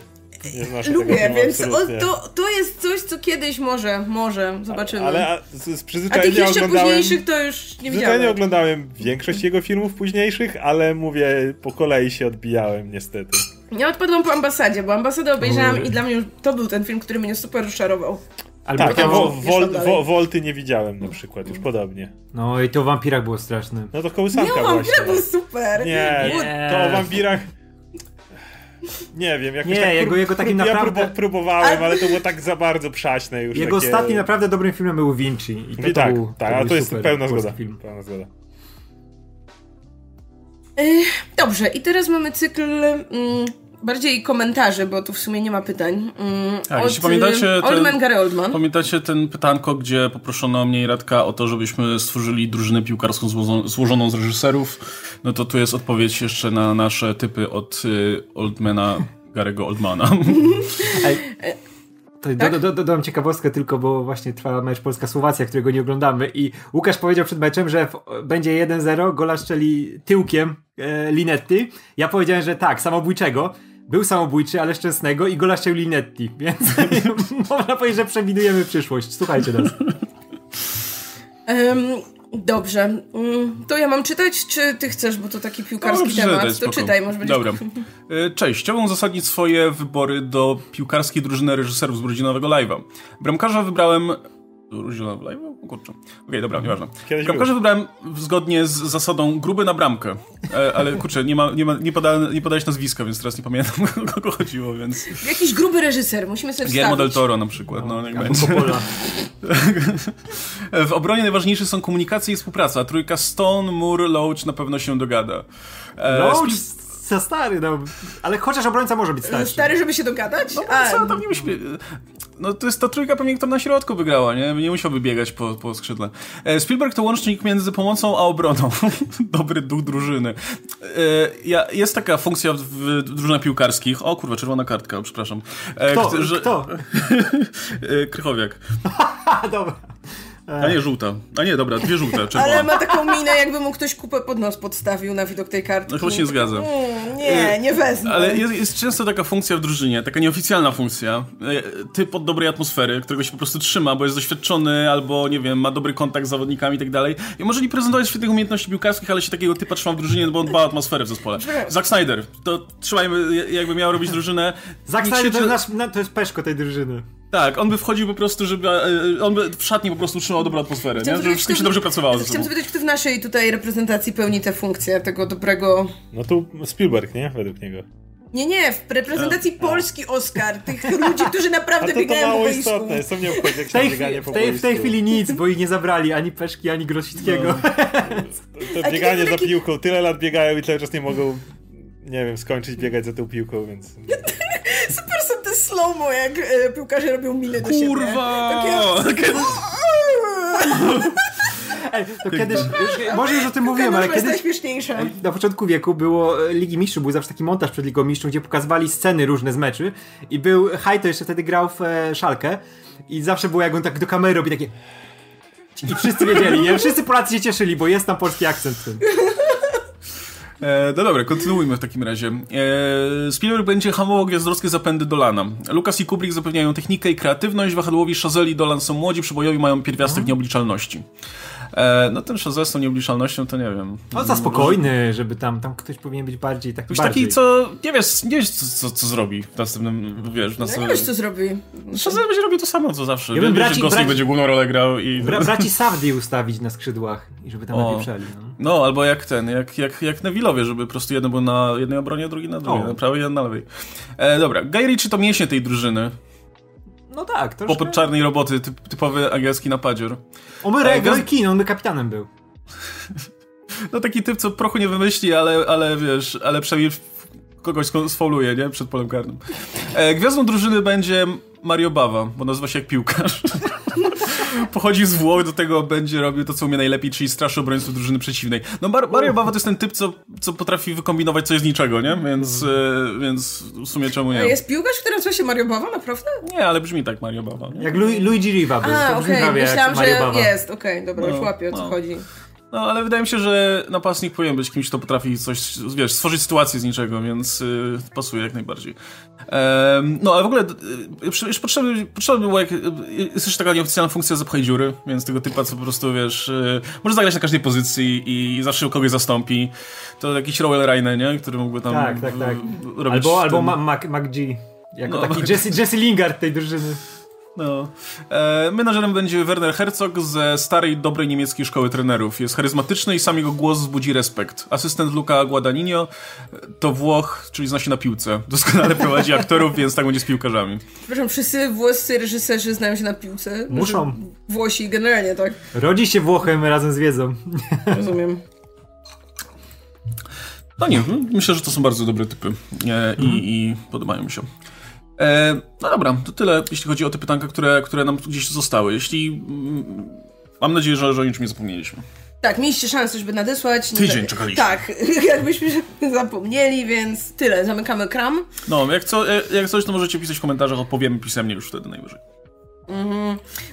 nie Lubię, więc to, to jest coś, co kiedyś może, może zobaczymy. Ale a, z, z przyzwyczajenia a tych jeszcze późniejszych to już nie widziałem. nie oglądałem większość jego filmów późniejszych, ale mówię, po kolei się odbijałem niestety. Ja odpadłam po ambasadzie, bo ambasadę obejrzałam i dla mnie już to był ten film, który mnie super rozczarował. Albo tak, ja wo, wol, wo, Wolty nie widziałem na przykład, już podobnie. No i to o wampirach było straszne. No to kołysanka Nie, o wampirach był super. Nie, nie, to o wampirach... Nie wiem, jakoś nie, tak jego, jego takim naprawdę... Ja próbowałem, ale to było tak za bardzo przaśne już. Jego takie... ostatnim naprawdę dobrym filmem był Vinci. I to, tak, to był, tak, ale to jest pełna zgoda. Film. pełna zgoda. Dobrze, i teraz mamy cykl mm, bardziej komentarzy, bo tu w sumie nie ma pytań. Mm, tak, od, jeśli pamiętacie Oldman, ten, Gary Oldman. Pamiętacie ten pytanko, gdzie poproszono mnie i Radka o to, żebyśmy stworzyli drużynę piłkarską złożoną z reżyserów, no to tu jest odpowiedź jeszcze na nasze typy od y, Oldmana, Garego Oldmana. Tak? Do, do, dodam ciekawostkę tylko, bo właśnie trwa mecz Polska-Słowacja, którego nie oglądamy i Łukasz powiedział przed meczem, że w, będzie 1-0, gola szczeli tyłkiem e, Linetti. Ja powiedziałem, że tak, samobójczego. Był samobójczy, ale szczęsnego i gola szczelił Linetti, więc można powiedzieć, że przewidujemy przyszłość. Słuchajcie nas. Um, Dobrze. Mm, to ja mam czytać, czy ty chcesz, bo to taki piłkarski no, temat. Czytaj, to czytaj, może będzie... Dobra. E, cześć. Chciałbym uzasadnić swoje wybory do piłkarskiej drużyny reżyserów z Brudzinowego Live'a. Bramkarza wybrałem Różowa live? Kurczę. Okej, okay, dobra, nieważne. Bramkarza wybrałem zgodnie z zasadą gruby na bramkę. E, ale kurczę, nie, ma, nie, ma, nie, poda, nie podałeś nazwiska, więc teraz nie pamiętam, o kogo chodziło, więc... Jakiś gruby reżyser, musimy sobie Guillermo del Toro na przykład, no, no niech będzie. w obronie najważniejsze są komunikacja i współpraca. Trójka Stone, Moore, Loach na pewno się dogada. E, Loach za stary, no. Ale chociaż obrońca może być starszy. Stary, żeby się dogadać? No, A, co, tam nie myślę. No to jest ta trójka pewnie, która na środku wygrała, nie? Nie musiałby biegać po, po skrzydle. E, Spielberg to łącznik między pomocą a obroną. Dobry duch drużyny. E, jest taka funkcja w, w drużynach piłkarskich. O kurwa, czerwona kartka, przepraszam. E, Kto? Że... Kto? Krychowiak. Dobra. A nie żółta. A nie, dobra, dwie żółte, czerwone. Ale ma taką minę, jakby mu ktoś kupę pod nos podstawił na widok tej kartki. No chyba się nie zgadza. Mm, nie, nie wezmę. Ale jest, jest, często taka funkcja w drużynie, taka nieoficjalna funkcja. E, typ od dobrej atmosfery, którego się po prostu trzyma, bo jest doświadczony, albo nie wiem, ma dobry kontakt z zawodnikami i tak dalej. I może nie prezentować świetnych umiejętności piłkarskich, ale się takiego typa trzyma w drużynie, bo on dba o atmosferę w zespole. Zack Snyder, to trzymajmy, jakby miał robić drużynę. Zack Snyder to, jest nasz, to jest peszko tej drużyny. Tak, on by wchodził po prostu, żeby. E, on by w szatni po prostu trzymał dobrą atmosferę, nie? żeby wszystkim się dobrze pracowało. Chciałam zapytać, kto w naszej tutaj reprezentacji pełni tę funkcję tego dobrego. No tu Spielberg, nie? Według niego. Nie, nie, w reprezentacji a, Polski Oscar, tych ludzi, którzy naprawdę to, biegają to mało po boisku. istotne, co mnie obchodzi, jak w tej, bieganie po w tej, w tej chwili nic, bo ich nie zabrali ani Peszki, ani Grosickiego. No. To, to bieganie taki... za piłką, tyle lat biegają i cały czas nie mogą, nie wiem, skończyć biegać za tą piłką, więc... Super slow-mo, jak e, piłkarze robią miny do siebie. Kurwa! Takie... Ej, to kiedyś, może już o tym mówiłem, ale To jest kiedyś najśmieszniejsze. na początku wieku było e, Ligi Mistrzów, był zawsze taki montaż przed Ligą Mistrzów, gdzie pokazywali sceny różne z meczy i był, Hajto jeszcze wtedy grał w e, Szalkę i zawsze było jak on tak do kamery robi takie i wszyscy wiedzieli, nie? Wszyscy Polacy się cieszyli, bo jest tam polski akcent w tym. E, no dobra, kontynuujmy w takim razie. E, Spielberg będzie hamował gwiazdowskie zapędy Dolana. Lucas i Kubrick zapewniają technikę i kreatywność, wahadłowi Chazelle i Dolan są młodzi, przybojowi mają pierwiastek nieobliczalności. E, no ten Chazelle z tą nieobliczalnością to nie wiem. On za spokojny, żeby tam, tam ktoś powinien być bardziej taki Ktoś bardziej. taki, co nie wiesz, nie wiesz co, co, co zrobi w następnym, wiesz, w No nie następnym... wiesz, co zrobi. Chazelle będzie robił to samo, co zawsze. Ja bym Wiesz, braci- braci- będzie główną rolę grał i... Bra braci Savdi ustawić na skrzydłach i żeby tam O. napieprzeli. No. No, albo jak ten, jak, jak, jak Nevillowie, żeby po prostu jeden był na jednej obronie, a drugi na drugiej, na prawej, jeden na lewej. E, dobra, Guy Ritchie to mięśnie tej drużyny. No tak, to Popod czarnej roboty, typ, typowy angielski napadzior. On by Ej, Roy gaz- Keane, on by kapitanem był. No taki typ, co prochu nie wymyśli, ale, ale wiesz, ale przynajmniej kogoś sfauluje, nie? Przed polem karnym. E, gwiazdą drużyny będzie Mario Bawa, bo nazywa się jak piłkarz. Pochodzi z Włoch, do tego będzie robił to, co umie najlepiej, czyli straszy obrońców drużyny przeciwnej. No Mar Mario Bawa to jest ten typ, co, co potrafi wykombinować coś z niczego, nie? Więc, e, więc w sumie czemu A nie? jest piłkarz, który nazywa się Mario Bawa, naprawdę? Nie, ale brzmi tak Mario Bawa. Nie? Jak Lu Luigi Riva był. A, to brzmi okej, prawie jak myślałam, Mario że Bava. jest, okej, dobra, No, już łapię o co no. chodzi. No, ale wydaje mi się, że napastnik powinien być kimś, kto potrafi coś, wiesz, stworzyć sytuację z niczego, więc y, pasuje jak najbardziej. Em, no, ale w ogóle y, już potrzebny, potrzebny było, jak, y, jest jeszcze taka nieoficjalna funkcja zapchaj dziury, więc tego typa, co po prostu, wiesz, y, może zagrać na każdej pozycji i zawsze kogoś zastąpi. To jakiś Rowell Reine, nie? Który mógłby tam Tak, tak, tak. robić Albo, albo ten- Ma- Mac, Mac G. Jako No, taki Jesse, Jesse Lingard tej drużyny. No. E, menadżerem będzie Werner Herzog ze starej, dobrej niemieckiej szkoły trenerów. Jest charyzmatyczny i sam jego głos wzbudzi respekt. Asystent Luca Guadagnino e, to Włoch, czyli zna się na piłce. Doskonale prowadzi aktorów, więc tak będzie z piłkarzami. Przepraszam, wszyscy włoscy reżyserzy znają się na piłce. Muszą. Włosi generalnie, tak, Rodzi się Włochem razem z wiedzą. rozumiem. No nie, myślę, że to są bardzo dobre typy e, i, i podobają mi się. E, no dobra, to tyle, jeśli chodzi o te pytanka, które, które nam gdzieś zostały. Jeśli... Mm, mam nadzieję, że, że o niczym nie zapomnieliśmy. Tak, mieliście szansę, żeby nadesłać. Nie Tydzień tak- czekaliśmy. Tak, jakbyśmy zapomnieli, więc tyle. Zamykamy kram. No, jak, co, e, jak coś, to możecie pisać w komentarzach, odpowiemy pisemnie już wtedy najwyżej.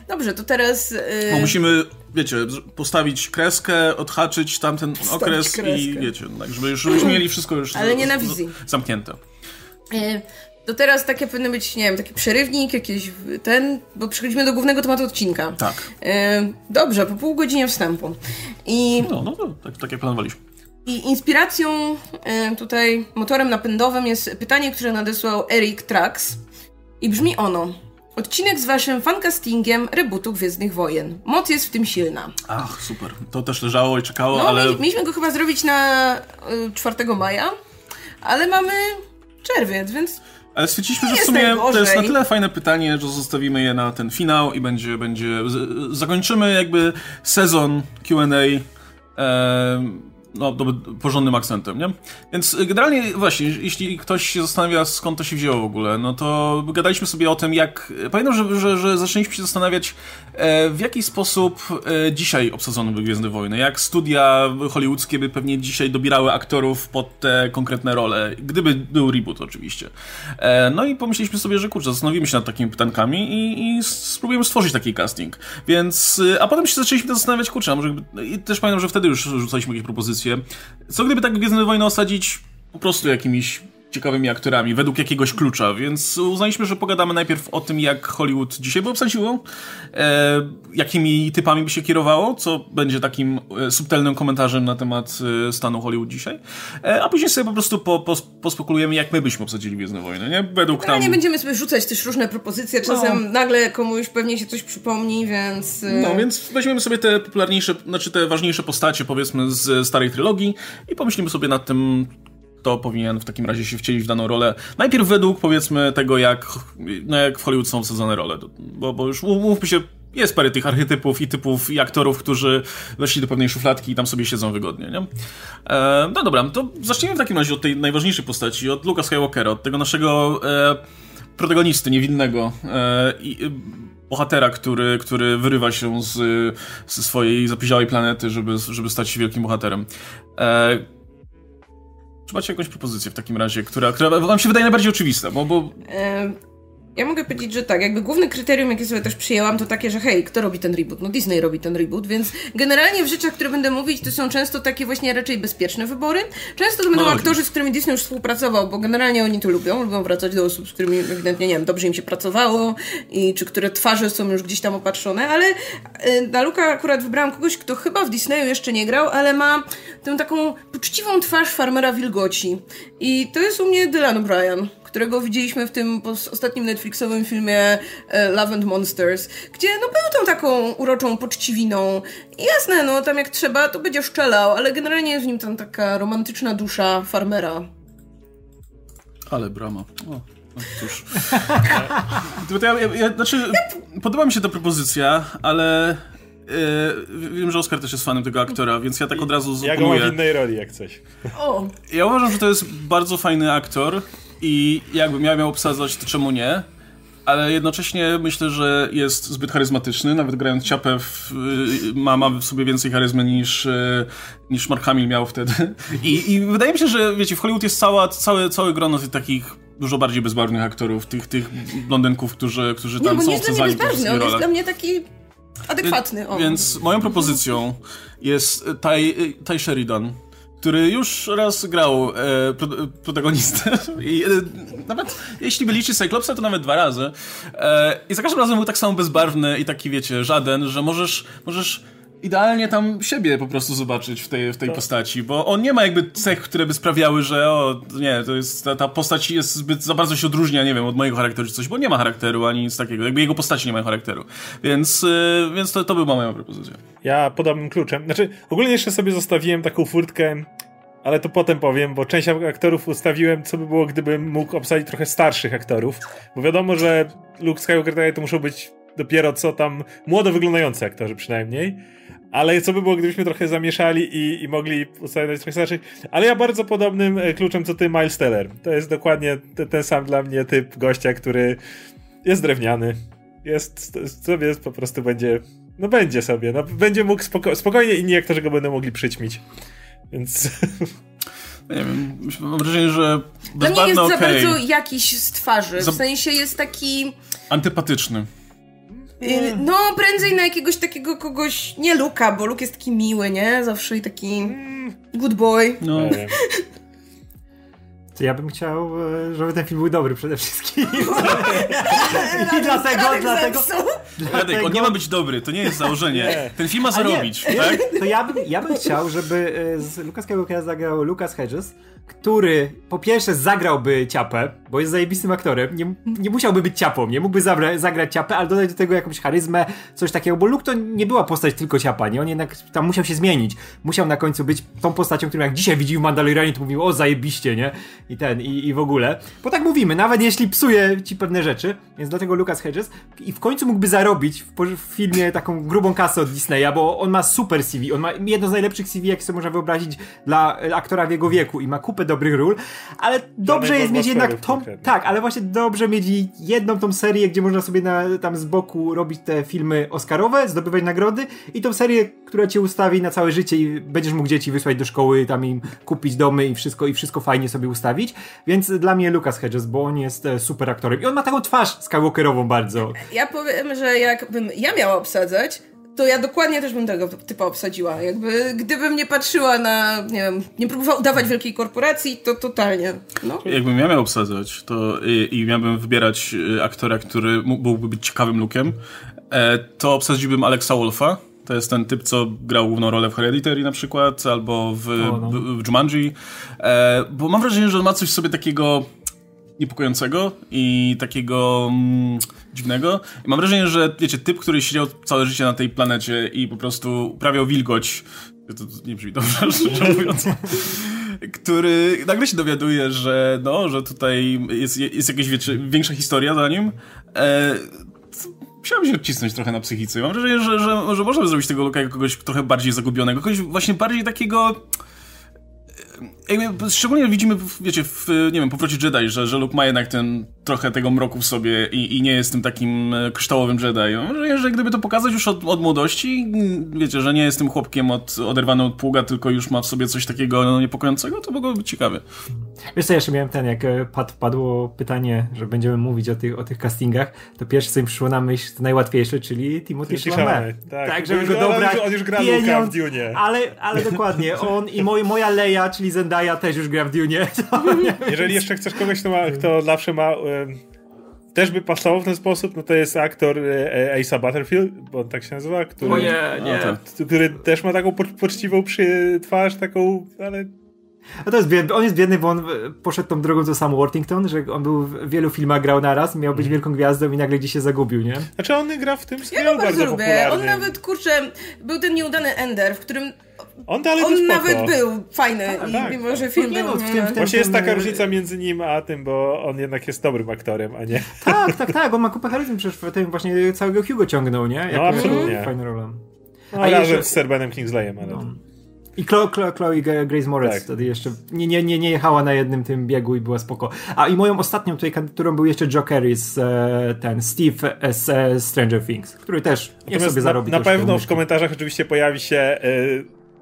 Dobrze, to teraz... Yy, Bo musimy, wiecie, z- postawić kreskę, odhaczyć tamten okres kreskę. i wiecie, tak, żeby już żebyśmy mieli wszystko już Ale z- nie na z- wizji. zamknięte. yy, to teraz takie powinno być, nie wiem, taki przerywnik, jakiś ten, bo przechodzimy do głównego tematu odcinka. Tak. Yy, dobrze, po pół godzinie wstępu. I No, no to tak, tak jak planowaliśmy. I inspiracją, e, tutaj motorem napędowym jest pytanie, które nadesłał Eric Trax. I brzmi ono. Odcinek z waszym fancastingiem rebootu Gwiezdnych Wojen. Moc jest w tym silna. Ach, super. To też leżało i czekało, No, ale... mi- mieliśmy go chyba zrobić na y, 4 maja, ale mamy czerwiec, więc Ale stwierdziliśmy, że w sumie to jest na tyle fajne pytanie, że zostawimy je na ten finał i będzie, będzie zakończymy jakby sezon Q&A no, porządnym akcentem, nie? Więc y, generalnie właśnie, jeśli ktoś się zastanawia skąd to się wzięło w ogóle, no to gadaliśmy sobie o tym, jak... Pamiętam, że, że, że zaczęliśmy się zastanawiać e, w jaki sposób e, dzisiaj obsadzono by Gwiezdne Wojny, jak studia hollywoodzkie by pewnie dzisiaj dobierały aktorów pod te konkretne role, gdyby był reboot oczywiście. E, no i pomyśleliśmy sobie, że kurczę, zastanowimy się nad takimi pytankami i, i spróbujemy stworzyć taki casting. Więc, y, a potem się zaczęliśmy zastanawiać, kurczę, a może i też pamiętam, że wtedy już rzucaliśmy jakieś propozycje. Co gdyby tak Gwiezdne Wojny osadzić po prostu jakimiś ciekawymi aktorami, według jakiegoś klucza, więc uznaliśmy, że pogadamy najpierw o tym, jak Hollywood dzisiaj by obsadziło, e, jakimi typami by się kierowało, co będzie takim e, subtelnym komentarzem na temat e, stanu Hollywood dzisiaj, e, a później sobie po prostu po, po, pospekulujemy, jak my byśmy obsadzili Gwiezdne Wojny, nie? Według ale nam... nie będziemy sobie rzucać też różne propozycje. Czasem nagle komuś pewnie się coś przypomni, więc... y, No, więc weźmiemy sobie te popularniejsze, znaczy te ważniejsze postacie, powiedzmy, z starej trylogii i pomyślimy sobie nad tym, kto powinien w takim razie się wcielić w daną rolę. Najpierw według, powiedzmy, tego, jak, no, jak w Hollywood są wsadzone role. Bo, bo już mówmy się, jest parę tych archetypów i typów i aktorów, którzy weszli do pewnej szufladki i tam sobie siedzą wygodnie, nie? E, no dobra, to zacznijmy w takim razie od tej najważniejszej postaci, od Luka Skywalkera, od tego naszego e, protagonisty niewinnego e, i e, bohatera, który, który wyrywa się z, swojej zapiziałej planety, żeby, żeby stać się wielkim bohaterem. E, czy macie jakąś propozycję w takim razie, która, która wam się wydaje najbardziej oczywista, bo... bo... Ja mogę powiedzieć, że tak, jakby główne kryterium, jakie sobie też przyjęłam, to takie, że hej, kto robi ten reboot? No Disney robi ten reboot, więc generalnie w rzeczach, które będę mówić, to są często takie właśnie raczej bezpieczne wybory. Często to będą no, aktorzy, z którymi Disney już współpracował, bo generalnie oni to lubią, lubią wracać do osób, z którymi ewidentnie, nie wiem, dobrze im się pracowało i czy które twarze są już gdzieś tam opatrzone, ale y, na Luka akurat wybrałam kogoś, kto chyba w Disneyu jeszcze nie grał, ale ma tę taką poczciwą twarz farmera wilgoci. I to jest u mnie Dylan O'Brien którego widzieliśmy w tym ostatnim Netflixowym filmie e, Love and Monsters, gdzie no był tą taką uroczą poczciwiną. I jasne, no tam jak trzeba, to będzie szczelał, ale generalnie jest w nim tam taka romantyczna dusza farmera. Ale brama. O. No cóż. ja, ja, ja, znaczy, podoba mi się ta propozycja, ale Yy, wiem, że Oscar też jest fanem tego aktora, więc ja tak od razu Ja go mam w innej roli, jak coś. O. Ja uważam, że to jest bardzo fajny aktor i jakbym ja miał obsadzać, to czemu nie? Ale jednocześnie myślę, że jest zbyt charyzmatyczny, nawet grając ciapę w, y, ma, ma w sobie więcej charyzmy niż, y, niż Mark Hamill miał wtedy. I, I wydaje mi się, że wiecie, w Hollywood jest cała, całe, całe grono tych takich dużo bardziej bezbarwnych aktorów, tych, tych blondynków, którzy, którzy tam nie, są obsadzani po on jest dla mnie taki adekwatny. O. Więc moją propozycją jest Ty, Ty Sheridan który już raz grał e, pro, protagonistę i e, nawet jeśli by liczyć Cyclopsa, to nawet dwa razy. E, I za każdym razem był tak samo bezbarwny i taki, wiecie, żaden, że możesz, możesz idealnie tam siebie po prostu zobaczyć w tej, w tej tak. postaci, bo on nie ma jakby cech, które by sprawiały, że o, nie, to jest, ta, ta postać jest zbyt, za bardzo się odróżnia, nie wiem, od mojego charakteru czy coś, bo nie ma charakteru ani nic takiego, jakby jego postaci nie mają charakteru. Więc, yy, więc to, to była moja propozycja. Ja podobnym kluczem, znaczy ogólnie jeszcze sobie zostawiłem taką furtkę ale to potem powiem, bo część aktorów ustawiłem, co by było, gdybym mógł obsadzić trochę starszych aktorów, bo wiadomo, że Luke Skywalker to muszą być dopiero co tam młodo wyglądający aktorzy przynajmniej, ale co by było, gdybyśmy trochę zamieszali i, i mogli ustawiać trochę starszych. Ale ja bardzo podobnym e, kluczem co ty, Miles Teller. To jest dokładnie ten, ten sam dla mnie typ gościa, który jest drewniany. Jest, sobie jest, po prostu będzie, no będzie sobie, no będzie mógł spoko spokojnie inni aktorzy go będą mogli przyćmić. Więc... Nie wiem, mam wrażenie, że Dla mnie jest okay. za bardzo jakiś z twarzy, w sensie jest taki... Antypatyczny. Y, no, prędzej na jakiegoś takiego kogoś, nie Luka, bo Luke jest taki miły, nie? Zawsze i taki good boy. No. To ja bym chciał, e, żeby ten film był dobry przede wszystkim. I dlatego, dlatego... Radek, on nie ma być dobry, to nie jest założenie. Ten film ma zarobić, tak? To ja bym, ja bym chciał, żeby e, z Lucas Skywalkera zagrał Lucas Hedges, który po pierwsze zagrałby ciapę, bo jest zajebistym aktorem, nie, nie musiałby być ciapą, nie mógłby zabra, zagrać ciapę, ale dodać do tego jakąś charyzmę, coś takiego, bo Luke to nie była postać tylko ciapa, nie? On jednak tam musiał się zmienić. Musiał na końcu być tą postacią, którą jak dzisiaj widził Mandalorianie, to mówił, o zajebiście, nie? I ten, i, i w ogóle. Bo tak mówimy, nawet jeśli psuje ci pewne rzeczy, więc dlatego Lucas Hedges i w końcu mógłby zarobić w, w filmie taką grubą kasę od Disneya, bo on ma super CV, on ma jedno z najlepszych CV, jakie sobie można wyobrazić dla aktora w jego wieku i ma kupę dobrych ról, ale dobrze jest mieć jednak tą, tak, ale właśnie dobrze mieć jedną tą serię, gdzie można sobie na, tam z boku robić te filmy oscarowe, zdobywać nagrody i tą serię, która cię ustawi na całe życie i będziesz mógł dzieci wysłać do szkoły, tam im kupić domy i wszystko, i wszystko fajnie sobie ustawić, więc dla mnie Lucas Hedges, bo on jest e, super aktorem. I on ma taką twarz Skywalkerową bardzo. Ja powiem, że jakbym ja miała obsadzać, to ja dokładnie też bym tego typa obsadziła. Jakby, gdybym nie patrzyła na, nie wiem, nie próbowała udawać wielkiej korporacji, to totalnie. No. Jakbym ja miał obsadzać, to i, i miałbym wybierać y, aktora, który mógłby być ciekawym lukiem, e, to obsadziłbym Alexa Wolfa. To jest ten typ, co grał główną rolę w Hereditary na przykład, albo w, o, no. w, w Jumanji. E, bo mam wrażenie, że on ma coś w sobie takiego niepokojącego i takiego mm, dziwnego. I mam wrażenie, że wiecie, typ, który siedział całe życie na tej planecie i po prostu uprawiał wilgoć, to, to nie brzmi dobrze, szczerze mówiąc, który nagle się dowiaduje, że no, że tutaj jest, jest jakaś wiecie, większa historia za nim. E, musiałem się odcisnąć trochę na psychice. Mam wrażenie, że, że, że możemy zrobić tego Luka kogoś trochę bardziej zagubionego, kogoś właśnie bardziej takiego jakby, szczególnie widzimy, wiecie, w, nie wiem, powrocie Jedi, że, że Luke ma jednak ten trochę tego mroku w sobie i, i nie jest tym takim e, kryształowym Jedi. Że, że gdyby to pokazać już od, od młodości, wiecie, że nie jest tym chłopkiem od, oderwanym od pługa, tylko już ma w sobie coś takiego no, niepokojącego, to mogłoby być ciekawe. Wiesz co, jeszcze miałem ten, jak e, pad, padło pytanie, że będziemy mówić o tych, o tych castingach, to pierwsze co mi przyszło na myśl, to najłatwiejsze, czyli Timothy Chalamet. Tak, tak żeby go dobrać. On już gra Luka w Dune. Ale, ale dokładnie, on i moj, moja Leia, czyli Zendaya też już gra w Dune. Jeżeli jeszcze chcesz kogoś, kto, ma, kto zawsze ma też by pasował w ten sposób, no to jest aktor e, Ace Butterfield, bo on tak się nazywa, który, Oje, nie. który też ma taką poczciwą przy twarz, taką, ale no to jest biedny, on jest biedny, bo on poszedł tą drogą co sam Worthington, że on był w wielu filmach grał naraz, miał być mhm. wielką gwiazdą i nagle gdzieś się zagubił, nie? Znaczy on gra w tym serialu ja go bardzo, bardzo lubię. On nawet, kurczę, był ten nieudany Ender, w którym on dalej On nawet był fajny, tak, tak. mimo że film no, był... W tym, w tym, Właśnie jest taka różnica między nim a tym, bo on jednak jest dobrym aktorem, a nie... Tak, tak, tak, on ma kupę charyzmy, przecież w tym właśnie całego Hugo ciągnął, nie? Jak no absolutnie. Fajna rola. No, a razem jeszcze... z Sir Benem Kingsleyem, ale... No. I Chloe, Chloe, Chloe Grace Moretz tak. wtedy jeszcze nie, nie, nie, nie jechała na jednym tym biegu i była spoko. A i moją ostatnią tutaj kandydaturą był jeszcze Carey z e, ten Steve z e, Stranger Things, który też nie sobie zarobi. Na, na pewno w komentarzach oczywiście pojawi się e,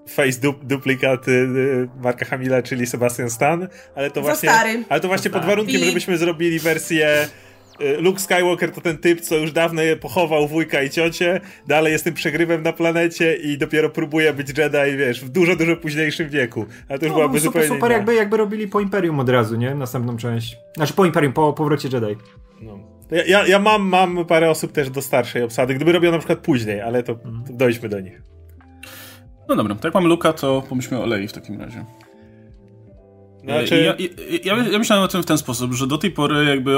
face du duplikat y, Marka Hamila, czyli Sebastian Stan, ale to właśnie, ale to właśnie pod warunkiem, żebyśmy zrobili wersję y, Luke Skywalker to ten typ, co już dawno pochował wujka i ciocie, dalej jest tym przegrywem na planecie i dopiero próbuje być Jedi, wiesz, w dużo, dużo późniejszym wieku. Ale to już no, byłaby super, zupełnie super jakby, jakby robili po Imperium od razu, nie? Następną część. Znaczy po Imperium, po powrocie Jedi. No. Ja, ja, ja mam, mam parę osób też do starszej obsady, gdyby robiono na przykład później, ale to, mhm. to dojdźmy do nich. No dobra, to jak mamy Luka, to pomyślmy o Lei w takim razie. Znaczy... Ja, ja, ja, ja, myślałem o tym w ten sposób, że do tej pory jakby,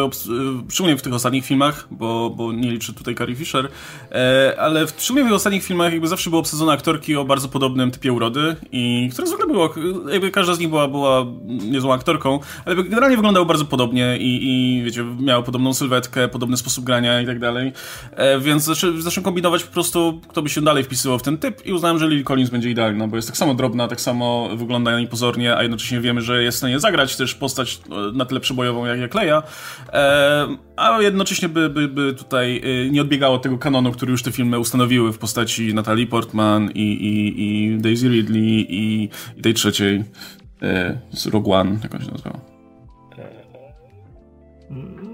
szczególnie w tych ostatnich filmach, bo, bo nie liczę tutaj Carrie Fisher, e, ale w, szczególnie w tych ostatnich filmach jakby zawsze były obsadzone aktorki o bardzo podobnym typie urody i które zwykle było, jakby każda z nich była, była niezłą aktorką, ale generalnie wyglądały bardzo podobnie i, i wiecie, miały podobną sylwetkę, podobny sposób grania i tak dalej, e, więc zacząłem kombinować po prostu, kto by się dalej wpisywał w ten typ i uznałem, że Lily Collins będzie idealna, bo jest tak samo drobna, tak samo wygląda niepozornie, a jednocześnie wiemy, że jest jest w stanie zagrać też postać e, na tyle przebojową jak, jak Leia, e, a jednocześnie by, by, by tutaj e, nie odbiegało od tego kanonu, który już te filmy ustanowiły w postaci Natalie Portman i, i, i Daisy Ridley i, i tej trzeciej z Rogue One, jak on się nazywał.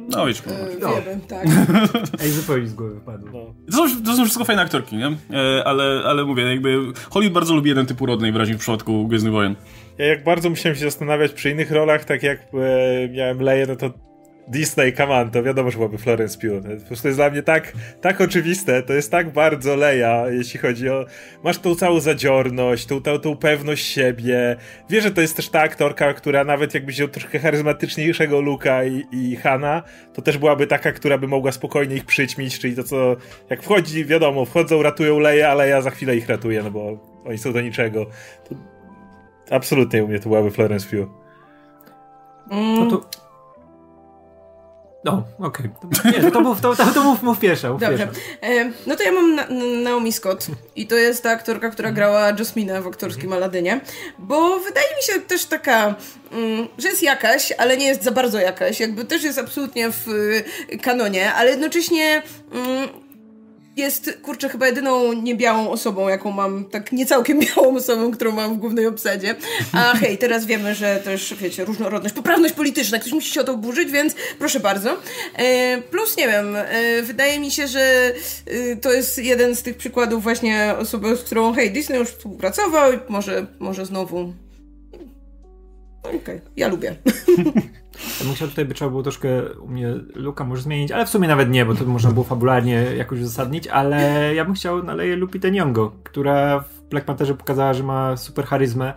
No wiecie, e, no. Wiemy, tak. Ej, zupełnie z głowy wypadło. No. To, są, to są wszystko fajne aktorki, nie? E, ale, ale mówię, jakby Hollywood bardzo lubi jeden typ urody, najwyraźniej w przypadku Gwiezdnych Wojen. Ja jak bardzo musiałem się zastanawiać przy innych rolach, tak jak e, miałem Leję, no to Disney, come on, to wiadomo, że byłaby Florence Pugh. Po prostu jest dla mnie tak, tak oczywiste, to jest tak bardzo Leja, jeśli chodzi o... Masz tą całą zadziorność, tą, tą, tą pewność siebie. Wiesz, że to jest też ta aktorka, która nawet jakby wziął troszkę charyzmatyczniejszego Luka i, i Hanna, to też byłaby taka, która by mogła spokojnie ich przyćmić, czyli to co... Jak wchodzi, wiadomo, wchodzą, ratują Leję, ale ja za chwilę ich ratuję, no bo oni są do niczego. To absolutnie u mnie to byłaby Florence Pugh. No to no, okej. Okay. Nie, to mów, to, to, to mów, mów pierwsza. Mów Dobrze. E, no to ja mam na, Naomi Scott i to jest ta aktorka, która grała Jasmine w aktorskim Aladynie, bo wydaje mi się też taka, mm, że jest jakaś, ale nie jest za bardzo jakaś. Jakby też jest absolutnie w y, kanonie, ale jednocześnie... Jest, kurczę, chyba jedyną niebiałą osobą, jaką mam, tak niecałkiem białą osobą, którą mam w głównej obsadzie. A hej, teraz wiemy, że też, wiecie, różnorodność, poprawność polityczna, ktoś musi się o to burzyć, więc proszę bardzo. E, plus, nie wiem, e, wydaje mi się, że e, to jest jeden z tych przykładów właśnie osoby, z którą, hej, Disney już współpracował i może, może znowu... Okej, okay, ja lubię. Chciał tutaj, by trzeba było troszkę u mnie Luka może zmienić, ale w sumie nawet nie, bo to można było fabularnie jakoś uzasadnić, ale ja bym chciał naleję Lupitę Nyong'o, która w Black Pantherze pokazała, że ma super charyzmę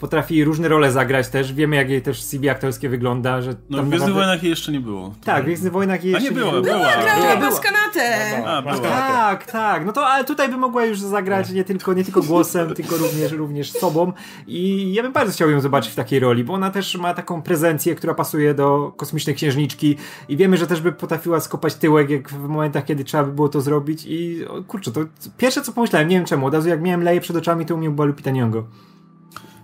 potrafi różne role zagrać też. Wiemy, jak jej też CV aktorskie wygląda, że No w Gwiezdnych naprawdę- Wojnach jej jeszcze nie było. Tak, w Gwiezdnych Wojnach jej A nie jeszcze było, była. Grała Była. Paskanatę! A, masz była. kanapę. Tak, tak. No to ale tutaj by mogła już zagrać nie tylko, nie tylko głosem, tylko również, również sobą. I ja bym bardzo chciał ją zobaczyć w takiej roli, bo ona też ma taką prezencję, która pasuje do kosmicznej księżniczki i wiemy, że też by potrafiła skopać tyłek jak w momentach, kiedy trzeba by było to zrobić i o, kurczę, to pierwsze co pomyślałem, nie wiem czemu, od razu jak miałem Leję przed oczami, to u mnie była Lupita Nyong'o.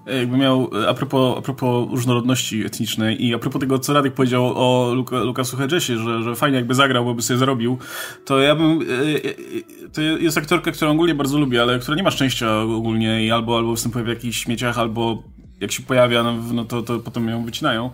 Jakby miał, e, a propos, a propos różnorodności etnicznej i a propos tego, co Radek powiedział o Luka, Lukasu Hedgesie, że, że fajnie jakby zagrał, bo by sobie zarobił, to ja bym, e, e, to jest aktorka, którą ogólnie bardzo lubię, ale która nie ma szczęścia ogólnie i albo, albo występuje w jakichś śmieciach, albo jak się pojawia, no, no to, to potem ją wycinają.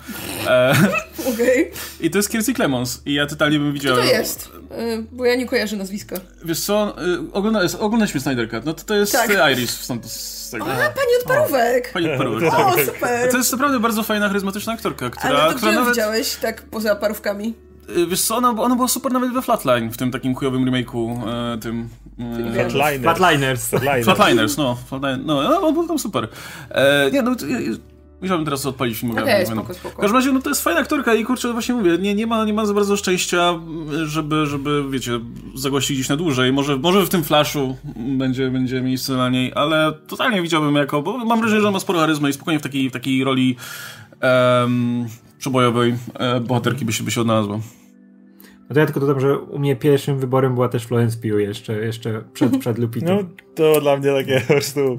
E, Okej. I to jest Kiersey Clemons i ja totalnie bym widział... To jest. Y, Bo ja nie kojarzę nazwiska. Wiesz co, y, ogląda, oglądaliśmy Snyder Cut, no to to jest Tak. Iris stąd z tego. A, pani od parówek! Pani Parówek, O, tak. super! To jest naprawdę bardzo fajna, charyzmatyczna aktorka, która, Ale to która nawet... widziałeś tak poza parówkami? Y, Wiesz co, ona, ona była super nawet we Flatline, w tym takim chujowym remake'u, e, tym... E, Flatliner. Flatliners. Flatliner. Flatliners, no, Flatline, no, no, on był tam super. E, nie, no, musiałbym teraz odpalić film. Okay, spoko, W spoko. każdym razie, no to jest fajna aktorka i kurczę, właśnie mówię, nie, nie, ma, nie ma za bardzo szczęścia, żeby, żeby, wiecie, zagościć gdzieś na dłużej. Może, może w tym Flashu będzie, będzie miejsce na niej, ale totalnie widziałbym jako, bo mam wrażenie, że on ma sporo charyzmy i spokojnie w takiej, w takiej roli em, przebojowej e, bohaterki by się, by się odnalazła. No to ja tylko dodam, że u mnie pierwszym wyborem była też Florence Pugh jeszcze, jeszcze przed, przed Lupitą. No, to dla mnie takie po prostu...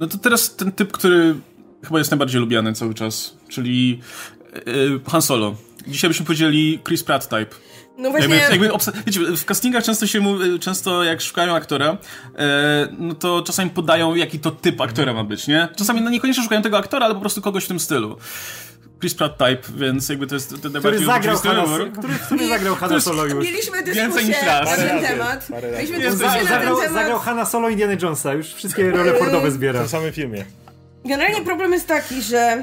No to teraz ten typ, który chyba jest najbardziej lubiany cały czas, czyli yy, Han Solo. Dzisiaj byśmy powiedzieli Chris Pratt type. No właśnie, Jakby, jakby wiecie, w castingach często się mówi, często jak szukają aktora, e, no to czasami podają jaki to typ aktora ma być, nie? Czasami no niekoniecznie szukają tego aktora, ale po prostu kogoś w tym stylu. Chris Pratt type, więc jakby to jest ten który najbardziej zagrał oczywisty Hanna, wybór. który, który zagrał Hanna Solo już. mieliśmy Więcej dyskusję niż raz. na ten razy, temat. Mieliśmy dyskusję na ten Zagrał, temat. zagrał Hanna Solo Indiana Jonesa, już wszystkie role Fordowe W zbiera. tym samym filmie. Generalnie problem jest taki, że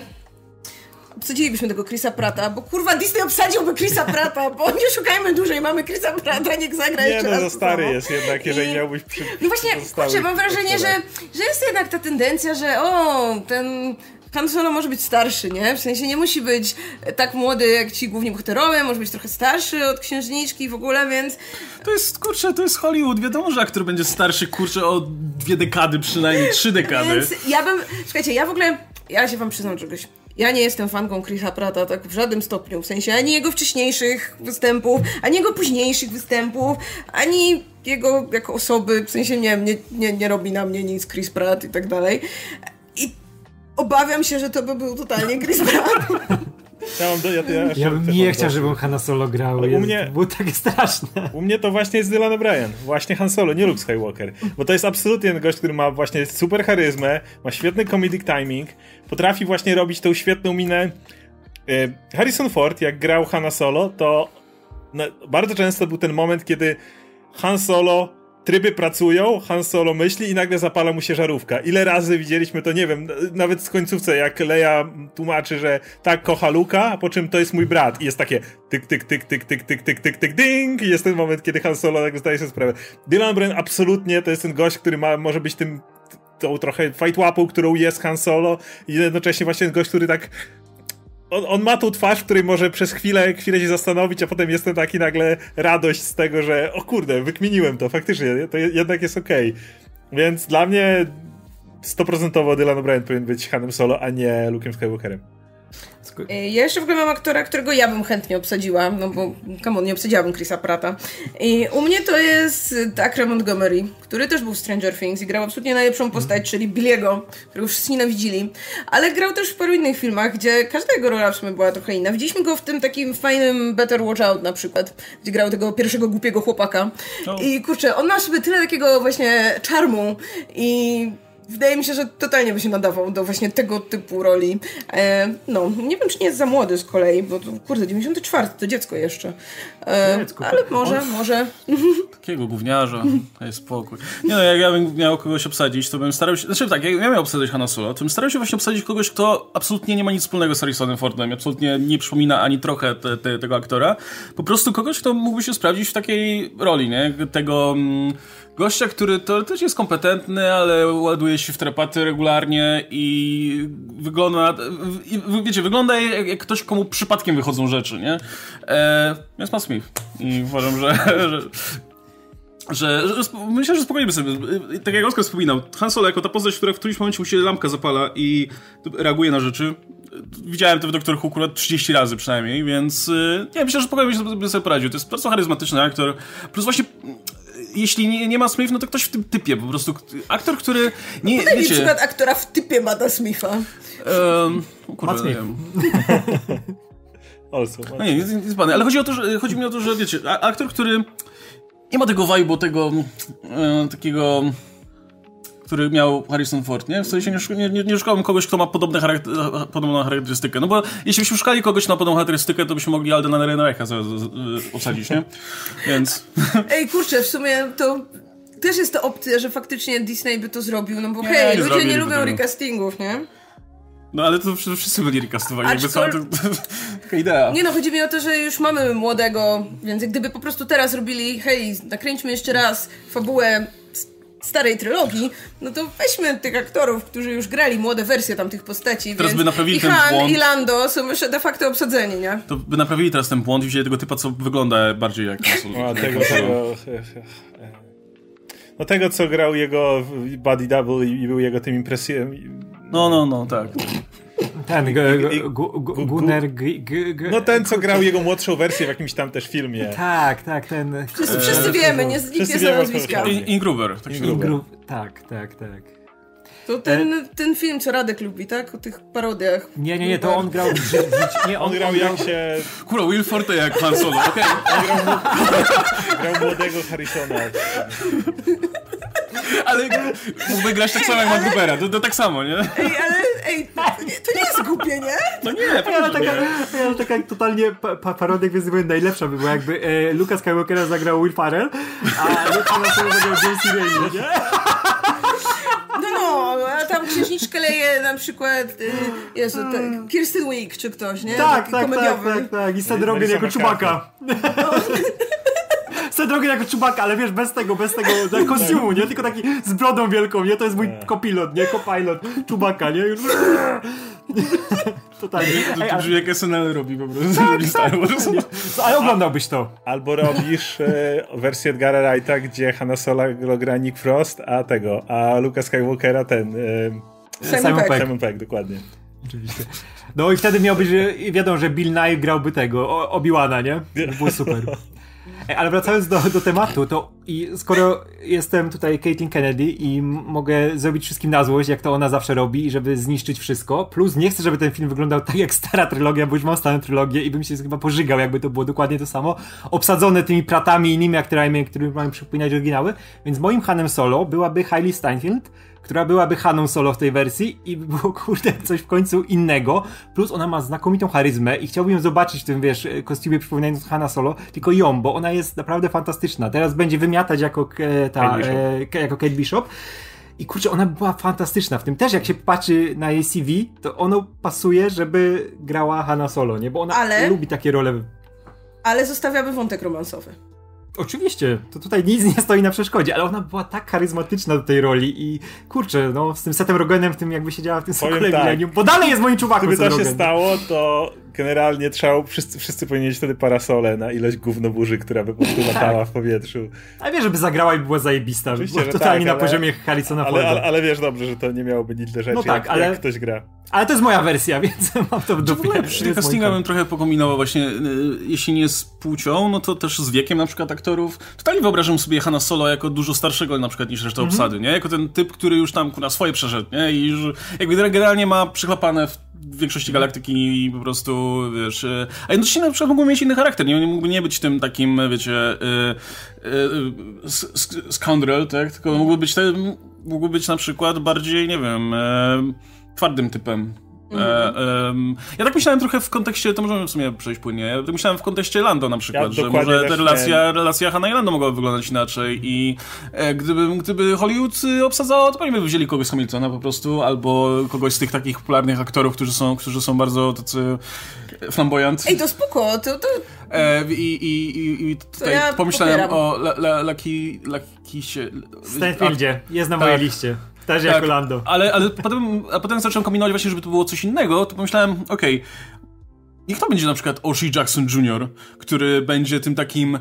obsadzilibyśmy tego Chrisa Prata, bo kurwa Disney obsadziłby Chrisa Prata, bo nie szukajmy dłużej, mamy Chrisa Prata, niech zagra Nie, jeszcze no raz za to stary samo. jest jednak, jeżeli I- miałbyś przy No właśnie, kurczę, mam wrażenie, że, że jest jednak ta tendencja, że o, ten Han Solo może być starszy, nie? W sensie nie musi być tak młody jak ci główni bohaterowie, może być trochę starszy od księżniczki w ogóle, więc To jest, kurczę, to jest Hollywood. Wiadomo, że aktor będzie starszy, kurczę, o dwie dekady, przynajmniej trzy dekady. Więc ja bym. Słuchajcie, ja w ogóle. Ja się wam przyznam czegoś. Ja nie jestem fanką Chrisa Prata tak w żadnym stopniu. W sensie ani jego wcześniejszych występów, ani jego późniejszych występów, ani jego jako osoby. W sensie nie wiem, nie, nie, nie robi na mnie nic Chris Pratt i tak dalej. Obawiam się, że to by był totalnie Chris Pratt. Ja, mam do, ja, ja, Ja bym nie chciał, dosyć. żeby Hanna Solo grał. U mnie- Było takie straszne. U mnie to właśnie jest Dylan O'Brien. Właśnie Han Solo, nie Luke Skywalker. Bo to jest absolutnie ten gość, który ma właśnie super charyzmę, ma świetny comedic timing, potrafi właśnie robić tą świetną minę. Y, Harrison Ford, jak grał Hanna Solo, to bardzo często był ten moment, kiedy Han Solo tryby pracują, Han Solo myśli i nagle zapala mu się żarówka. Ile razy widzieliśmy to, nie wiem, nawet w końcówce, jak Leia tłumaczy, że tak kocha Luka, a po czym to jest mój brat. I jest takie tyk, tyk, tyk, tyk, tyk, tyk, tyk, tyk, tyk, ding i jest ten moment, kiedy Han Solo nagle zdaje sobie sprawę. Dylan Bren absolutnie to jest ten gość, który ma, może być tym tą trochę fight łapą, którą jest Han Solo i jednocześnie właśnie ten gość, który tak on, on ma tą twarz, w której może przez chwilę, chwilę się zastanowić, a potem jest ten taki nagle radość z tego, że o kurde, wykminiłem to, faktycznie, to je, jednak jest okej. Więc dla mnie 100% Dylan O'Brien powinien być Hanem Solo, a nie Luke'em Skywalkerem. Y, Ja jeszcze w ogóle mam aktora, którego ja bym chętnie obsadziła, no bo, come on, nie obsadziłabym Chrisa Prata. I u mnie to jest Dacre Montgomery, który też był w Stranger Things i grał absolutnie najlepszą postać, czyli Billiego, którego wszyscy nienawidzili. Ale grał też w paru innych filmach, gdzie każda jego rola w sumie była trochę inna. Widzieliśmy go w tym takim fajnym Better Watch Out na przykład, gdzie grał tego pierwszego głupiego chłopaka. I kurczę, on ma sobie tyle takiego właśnie czarmu i Wydaje mi się, że totalnie by się nadawał do właśnie tego typu roli. E, no, nie wiem, czy nie jest za młody z kolei, bo to, kurde, 94 to dziecko jeszcze. Dziecko. ale może, może. Jakiego gówniarza? Daj spokój. Nie no, jak ja bym miał kogoś obsadzić, to bym starał się... Znaczy tak, jak ja miał obsadzić Hanna Solo, to bym starał się właśnie obsadzić kogoś, kto absolutnie nie ma nic wspólnego z Harrisonem Fordem, absolutnie nie przypomina ani trochę te, te, tego aktora. Po prostu kogoś, kto mógłby się sprawdzić w takiej roli, nie? Tego... Mm, gościa, który też jest kompetentny, ale ładuje się w trepaty regularnie i wygląda, i, wiecie, wygląda jak, jak, ktoś, komu przypadkiem wychodzą rzeczy, nie? E, jest Matt Smith i uważam, że, że że, że, myślę, że spokojnie by sobie, tak jak Oskar wspominał, Han Solo jako ta postać, która w którymś momencie mu się lampka zapala i reaguje na rzeczy. Widziałem to w Doktor Who akurat 30 razy przynajmniej, więc nie, myślę, że spokojnie by sobie poradził. To jest bardzo charyzmatyczny aktor. Plus właśnie jeśli nie, nie ma Smith, no to ktoś w tym typie po prostu. Aktor, który nie. Podaj wiecie, mi przykład aktora w typie Mada Smitha. Um, kurwa, nie wiem. also, no nie, jest, jest ale chodzi, o to, że, chodzi mi o to, że wiecie, aktor, który nie ma tego vibe'u, tego e, takiego który miał Harrison Ford, nie? W sensie nie, nie, nie, nie szukałem kogoś, kto ma podobne charakter, podobną charakterystykę. No bo jeśli byśmy szukali kogoś na podobną charakterystykę, to byśmy mogli Aldena Ehrenreicha osadzić, nie? Więc... Ej, kurczę, w sumie to też jest to opcja, że faktycznie Disney by to zrobił, no bo nie, hej, nie ludzie nie lubią recastingów, nie? No ale to wszyscy byli recastowani, jakby co, to, to, taka idea. Nie no, chodzi mi o to, że już mamy młodego, więc gdyby po prostu teraz robili, hej, nakręćmy jeszcze raz fabułę starej trylogii, no to weźmy tych aktorów, którzy już grali młode wersje tam tych postaci. Teraz by naprawili i ten Han, błąd. i Lando są już de facto obsadzeni, nie? To by naprawili teraz ten błąd i wzięli tego typa, co wygląda bardziej jak... A, tego, tego, no tego, co grał jego Buddy Double i był jego tym impresją. No, no, no, tak. Ten, Gunnar... No ten, co grał jego młodszą wersję w jakimś tam też filmie. Tak, tak, ten... Wszyscy, wszyscy wiemy, nie, nikt nie zna nazwiska. Ingruber. Tak, Ingruber. tak, tak, tak. To ten, ten film, co Radek lubi, tak? O tych parodiach. Nie, nie, nie, to on grał... Nie, on, on grał jak się... Kurwa, Will Forte jak Han Solo, okej. Okay. On grał, grał młodego Harrisona. Ale mógłby grać tak samo jak MacGubera, to, to tak samo, nie? Ej, ale ej, to nie, jest głupie, nie? No nie, ale taka, ale taka totalnie pa parodia Gwiezdny Wojen najlepsza by była, jakby e, Lucas Skywalkera zagrał Will Farrell, a Luke Skywalkera zagrał J.C. Reilly, nie? No, no, a tam księżniczkę leje na przykład y, Jezu, tak, Kirsten Wiig czy ktoś, nie? Tak, tak, tak, tak, tak. I Seth Rogen jako Czubaka. No. Seth Rogen jako czubaka, ale wiesz, bez tego, bez tego kostiumu, nie? Tylko taki z brodą wielką, nie? To jest mój kopilot, nie? Kopilot, czubaka, nie? Już... Totalnie. To, to brzmi jak SNL robi po prostu. Tak, tak, ale oglądałbyś to. Albo robisz e, wersję Edgara Wrighta, gdzie Hanna Solo gra Nick Frost, a tego, a Luka Skywalkera ten... E, Simon, Peck. Simon Peck, dokładnie. Oczywiście. No i wtedy miałby, że wiadomo, że Bill Nye grałby tego, Obi-Wana, nie? To było super. Ale wracając do, do tematu, to i skoro jestem tutaj Caitlin Kennedy i mogę zrobić wszystkim na złość, jak to ona zawsze robi, i żeby zniszczyć wszystko, plus nie chcę, żeby ten film wyglądał tak jak stara trylogia, bo już mam starą trylogię i bym się chyba pożygał, jakby to było dokładnie to samo, obsadzone tymi pratami i innymi aktorami, którymi mają przypominać oryginały, więc moim Hanem Solo byłaby Hailey Steinfeld, która byłaby Haną Solo w tej wersji i by było, kurde, coś w końcu innego. Plus ona ma znakomitą charyzmę i chciałbym ją zobaczyć w tym, wiesz, kostiumie przypominając Hanna Solo, tylko ją, bo ona jest naprawdę fantastyczna. Teraz będzie wymiatać jako e, ta, Kate e, jako Kate Bishop. I kurczę, ona była fantastyczna w tym. Też jak się patrzy na jej CV, to ono pasuje, żeby grała Hanna Solo, nie? Bo ona ale, lubi takie role. Ale zostawiamy wątek romansowy. Oczywiście, to tutaj nic nie stoi na przeszkodzie, ale ona była tak charyzmatyczna do tej roli i kurczę, no z tym Setem Rogenem, w tym jakby siedziała w tym Sokole tak. bo dalej jest moim czuwakiem. Gdyby to się stało, to generalnie trzeba, wszyscy, wszyscy powinni mieć wtedy parasole na ilość gównoburzy, która by po prostu tak. latała w powietrzu. A wiesz, żeby zagrała i była zajebista, Oczywiście, była totalnie tak, na poziomie Harrisona ale, ale, ale, wiesz dobrze, że to nie miałoby nic do rzeczy, no tak, jak, ale, jak ktoś gra. Ale to jest moja wersja, więc mam to w dupie. W przy tych castingach bym trochę pokombinował właśnie, y, jeśli nie z płcią, no to też z wiekiem na przykład aktorów. Totalnie wyobrażam sobie Hanna Solo jako dużo starszego na przykład niż reszta mm -hmm. obsady, nie? Jako ten typ, który już tam na swoje przeszedł, nie? I już jakby generalnie ma przychlapane w większości galaktyki po prostu, wiesz... Y, a jednocześnie na przykład mógłby mieć inny charakter, nie? Mógłby nie być tym takim, wiecie, yy, yy, scoundrel, tak? Tylko mógłby być, te, mógłby być na przykład bardziej, nie wiem, yy, twardym typem Mhm. ja tak myślałem trochę w kontekście, to możemy w sumie przejść płynnie, ja tak myślałem w kontekście Lando na przykład, ja że może ta relacja, relacja Hanna i Lando mogłaby wyglądać inaczej i e, gdyby, gdyby Hollywood y, obsadzało, to pewnie by wzięli kogoś z Hamiltona po prostu, albo kogoś z tych takich popularnych aktorów, którzy są, którzy są bardzo tacy flamboyant. Ej, to spoko, to... to... E, I, i, i, i tutaj ja pomyślałem popieram. o Lucky... Lucky Stanfieldzie, jest na mojej tak. liście. Też tak, jako Lando. Ale, ale potem, a potem zacząłem kombinować właśnie, żeby to było coś innego, to pomyślałem, okej, okay, niech to będzie na przykład Oshie Jackson Jr., który będzie tym takim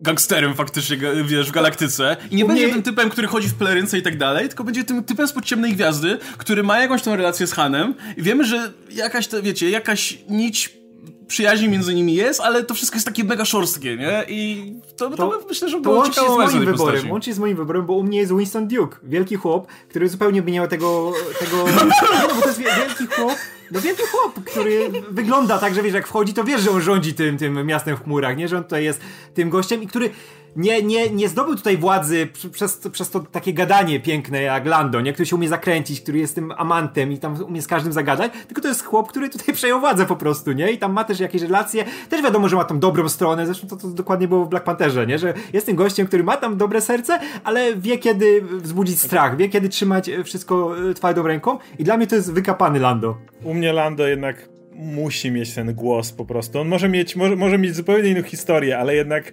gangsterem faktycznie, wiesz, w galaktyce. I nie będzie tym typem, który chodzi w pelerynce i tak dalej, tylko będzie tym typem z ciemnej gwiazdy, który ma jakąś tą relację z Hanem i wiemy, że jakaś to, wiecie, jakaś nić przyjaźni między nimi jest, ale to wszystko jest takie mega szorstkie, nie? I to, to, to myślę, że to było łącznie z moim wyborem, łącznie z moim wyborem, bo u mnie jest Winston Duke, wielki chłop, który zupełnie by nie miał tego... tego... no, bo to jest wielki chłop, no wielki chłop, który wygląda tak, że wiesz, jak wchodzi, to wiesz, że on rządzi tym, tym miastem w chmurach, nie? Że on tutaj jest tym gościem i który nie, nie, nie zdobył tutaj władzy przez, przez to takie gadanie piękne jak Lando, nie? Który się umie zakręcić, który jest tym amantem i tam umie z każdym zagadać, tylko to jest chłop, który tutaj przejął władzę po prostu, nie? I tam ma też jakieś relacje, też wiadomo, że ma tam dobrą stronę, zresztą to, to dokładnie było w Black Pantherze, nie? Że jest tym gościem, który ma tam dobre serce, ale wie kiedy wzbudzić strach, wie kiedy trzymać wszystko e, twardą ręką i dla mnie to jest wykapany Lando. U mnie Lando jednak musi mieć ten głos po prostu. On może mieć, może, może mieć zupełnie inną historię, ale jednak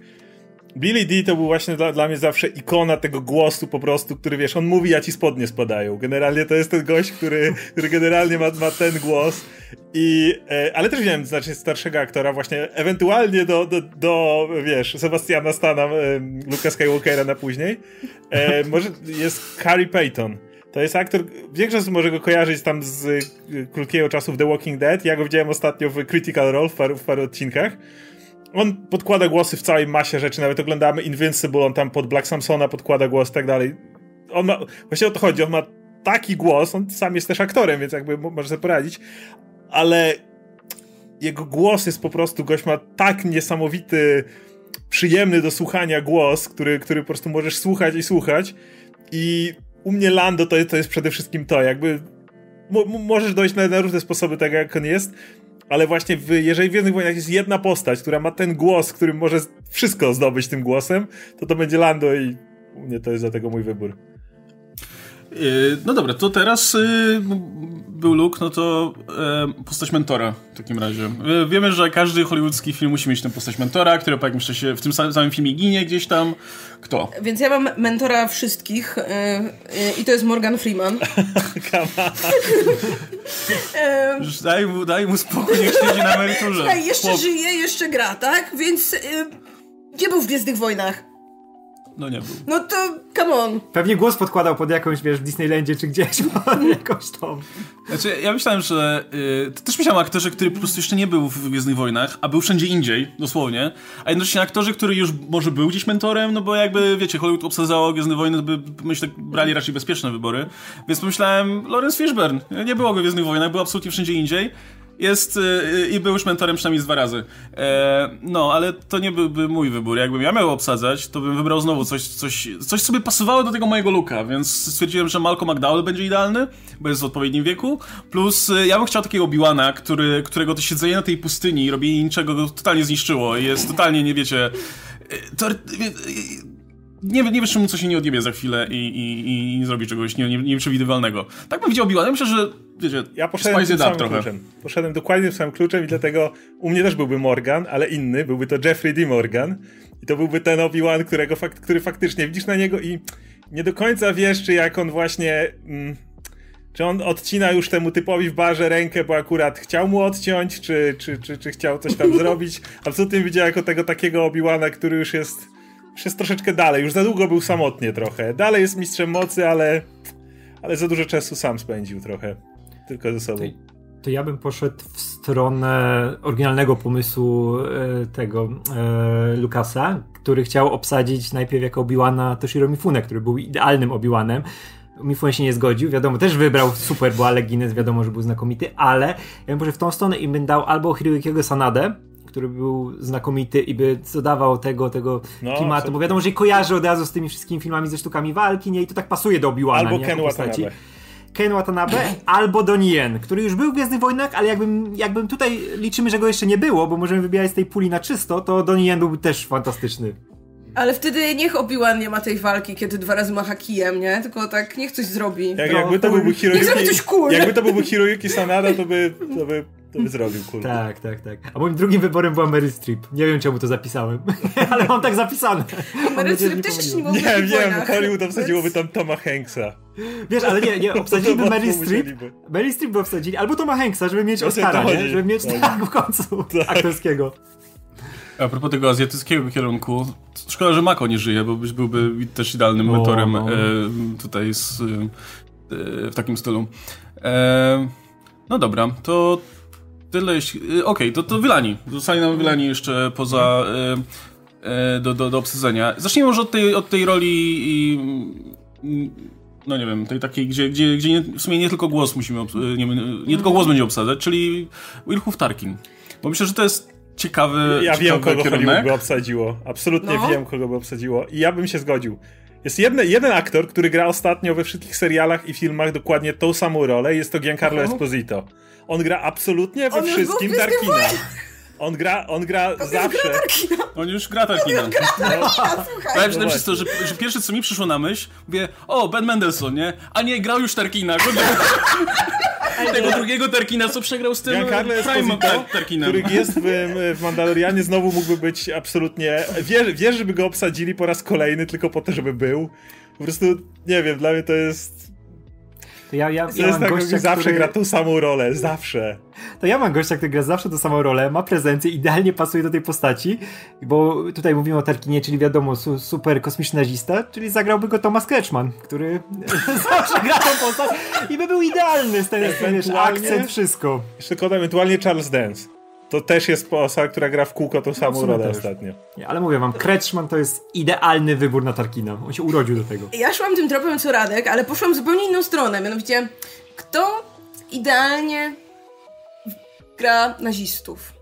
Billy D to był właśnie dla, dla mnie zawsze ikona tego głosu po prostu, który wiesz, on mówi, a ci spodnie spadają. Generalnie to jest ten gość, który, który generalnie ma, ma ten głos. I, e, ale też wiem, znaczy starszego aktora właśnie, ewentualnie do, do, do wiesz, Sebastiana Stana, e, Luka Skywalkera na później. E, może jest Harry Payton. To jest aktor, większość może go kojarzyć tam z e, krótkiego czasu w The Walking Dead. Ja go widziałem ostatnio w Critical Role w paru, w paru odcinkach on podkłada głosy w całej masie rzeczy, nawet oglądamy Invincible, on tam pod Black Samsona podkłada głos i tak dalej. On ma, właśnie o to chodzi, on ma taki głos, on sam jest też aktorem, więc jakby może sobie poradzić, ale jego głos jest po prostu, gość ma tak niesamowity, przyjemny do słuchania głos, który, który po prostu możesz słuchać i słuchać i u mnie Lando to, to jest przede wszystkim to, jakby możesz dojść na, na różne sposoby tak jak on jest, ale właśnie w, jeżeli w Gwiezdnych Wojnach jest jedna postać, która ma ten głos, którym może wszystko zdobyć tym głosem, to to będzie Lando i u mnie to jest dlatego mój wybór. Yy, no dobra, to teraz yy, był Luke, no to yy, postać mentora w takim razie. Wiemy, że każdy hollywoodzki film musi mieć tę postać mentora, który po jakimś czasie w tym samym filmie ginie gdzieś tam. Kto? Więc ja mam mentora wszystkich i to jest Morgan Freeman. daj, mu, daj mu spokój, niech siedzi na emeryturze. Słuchaj, jeszcze żyje, jeszcze gra, tak? Więc nie był w Gwiezdnych Wojnach. No nie był. No to come on. Pewnie głos podkładał pod jakąś, wiesz, w Disneylandzie czy gdzieś, jakoś tam. Znaczy, ja myślałem, że... Yy, też myślałem o aktorze, który po prostu jeszcze nie był w Gwiezdnych Wojnach, a był wszędzie indziej, dosłownie. A jednocześnie aktorze, który już może był gdzieś mentorem, no bo jakby, wiecie, Hollywood obsadzało Gwiezdne Wojny, by, myślę, brali raczej bezpieczne wybory. Więc pomyślałem, Lawrence Fishburne. Nie było go w Gwiezdnych Wojnach, był absolutnie wszędzie indziej jest y, i był już mentorem przynajmniej dwa razy. E, no, ale to nie byłby mój wybór. Jakbym ja miał obsadzać, to bym wybrał znowu coś, coś, coś sobie pasowało do tego mojego luka, więc stwierdziłem, że Malcolm McDowell będzie idealny, bo jest w odpowiednim wieku. Plus y, ja bym chciał takiego Obi-Wana, którego to siedzenie na tej pustyni i robienie niczego go totalnie zniszczyło jest totalnie, nie wiecie... Y, to, nie, nie wiesz, czemu coś się nie odjebie za chwilę i, i, i nie zrobi czegoś nie, nie, nieprzewidywalnego. Tak bym widział Obi-Wan. Myślę, że wiecie, ja poszedłem tym samym trochę. kluczem. Poszedłem dokładnie tym samym kluczem i dlatego u mnie też byłby Morgan, ale inny. Byłby to Jeffrey D. Morgan i to byłby ten Obi-Wan, którego fakt, który faktycznie widzisz na niego i nie do końca wiesz, czy jak on właśnie... Mm, czy on odcina już temu typowi w barze rękę, bo akurat chciał mu odciąć, czy, czy, czy, czy chciał coś tam zrobić. Absolutnie widział jako tego takiego Obi-Wana, który już jest już jest troszeczkę dalej, już za długo był samotnie trochę. Dalej jest mistrzem mocy, ale, ale za dużo czasu sam spędził trochę. Tylko ze sobą. To, to ja bym poszedł w stronę oryginalnego pomysłu e, tego e, Lukasa, który chciał obsadzić najpierw jako Obi-Wana Toshiro Mifune, który był idealnym Obi-Wanem. Mifune się nie zgodził, wiadomo, też wybrał super, bo Alec Guinness wiadomo, że był znakomity, ale ja bym poszedł w tą stronę i bym dał albo Hirokiego Sanadę, który był znakomity i by dodawał tego, tego no, klimatu, bo wiadomo, że kojarzy od razu z tymi wszystkimi filmami ze sztukami walki, nie? I to tak pasuje do Obi-Wana, Albo Ken Watanabe. Ken Watanabe albo Donnie Yen, który już był w Gwiezdnych Wojnach, ale jakbym, jakbym tutaj liczymy, że go jeszcze nie było, bo możemy wybierać z tej puli na czysto, to Donnie Yen byłby też fantastyczny. Ale wtedy niech Obi-Wan nie ma tej walki, kiedy dwa razy macha kijem, nie? Tylko tak niech coś zrobi. Jak, No, jakby to to byłby by- Hiroyuki... Niech zrobi coś cool. Jakby to byłby Hiroyuki Sanada, to by, to by, to by zrobił cool. Tak, tak, tak. A moim drugim wyborem była Mary Streep. Nie wiem, czemu to zapisałem, ale mam tak zapisane. Meryl Streep też nie był w Nie wiem, Hollywood obsadziłoby tam Toma Hanksa. Wiesz, ale nie, nie, obsadziliby mocno Streep. Mary Streep by obsadzili, albo Toma Hanksa, żeby mieć Oscara, nie? Żeby mieć Tak. tak w końcu aktorskiego. A propos tego azjatyckiego kierunku, szkoda, że Mako nie żyje, bo byś byłby też idealnym O, mentorem no. e, tutaj z, e, w takim stylu. E, no dobra, to tyle jeśli... e, Okej, to, to Wylani. Zostali nam Wylani jeszcze poza... E, e, do, do, do obsadzenia. Zacznijmy może od tej, od tej roli i... mm, No nie wiem, tej takiej, gdzie, gdzie, gdzie nie, w sumie nie tylko głos musimy, nie, nie tylko głos będzie obsadzać, czyli Wilhuf Tarkin. Bo myślę, że to jest ciekawy, Ja ciekawy wiem, kogo kierunek. By obsadziło. Absolutnie No. wiem, kogo by obsadziło. I ja bym się zgodził. Jest jedne, jeden aktor, który gra ostatnio we wszystkich serialach i filmach dokładnie tą samą rolę. Jest to Giancarlo. Esposito. On gra absolutnie we On już był w wszystkim Gwiezdnych Tarkina. On gra, on gra zawsze. On już gra Tarkina. Słuchaj. Powiem No przez to, że, że pierwsze co mi przyszło na myśl, mówię, o, Ben Mendelsohn, nie? A nie, grał już Tarkina. Go- Tego drugiego Tarkina, co przegrał z tym Giancarlo Prime Esposito, Tar- Tarkinem. który jest w, w Mandalorianie, znowu mógłby być absolutnie... Wiesz, wiesz, żeby go obsadzili po raz kolejny tylko po to, żeby był. Po prostu, nie wiem, dla mnie to jest... To ja, ja, ja mam tak, gościa, zawsze który, gra tą samą rolę, zawsze. To ja mam gościa, który gra zawsze tą samą rolę, ma prezencję, idealnie pasuje do tej postaci, bo tutaj mówimy o Tarkinie, czyli wiadomo, su, super kosmiczny nazista, czyli zagrałby go Thomas Kretschmann, który zawsze gra tą postać i by był idealny z ten Ewentualnie- akcent, wszystko. Tylko ewentualnie Charles Dance. To też jest osoba, która gra w kółko tą samą sumie rolę ostatnio. Nie, ale mówię wam, Kretschmann to jest idealny wybór na Tarkina. On się urodził do tego. Ja szłam tym tropem co Radek, ale poszłam zupełnie inną stronę. Mianowicie, kto idealnie gra nazistów?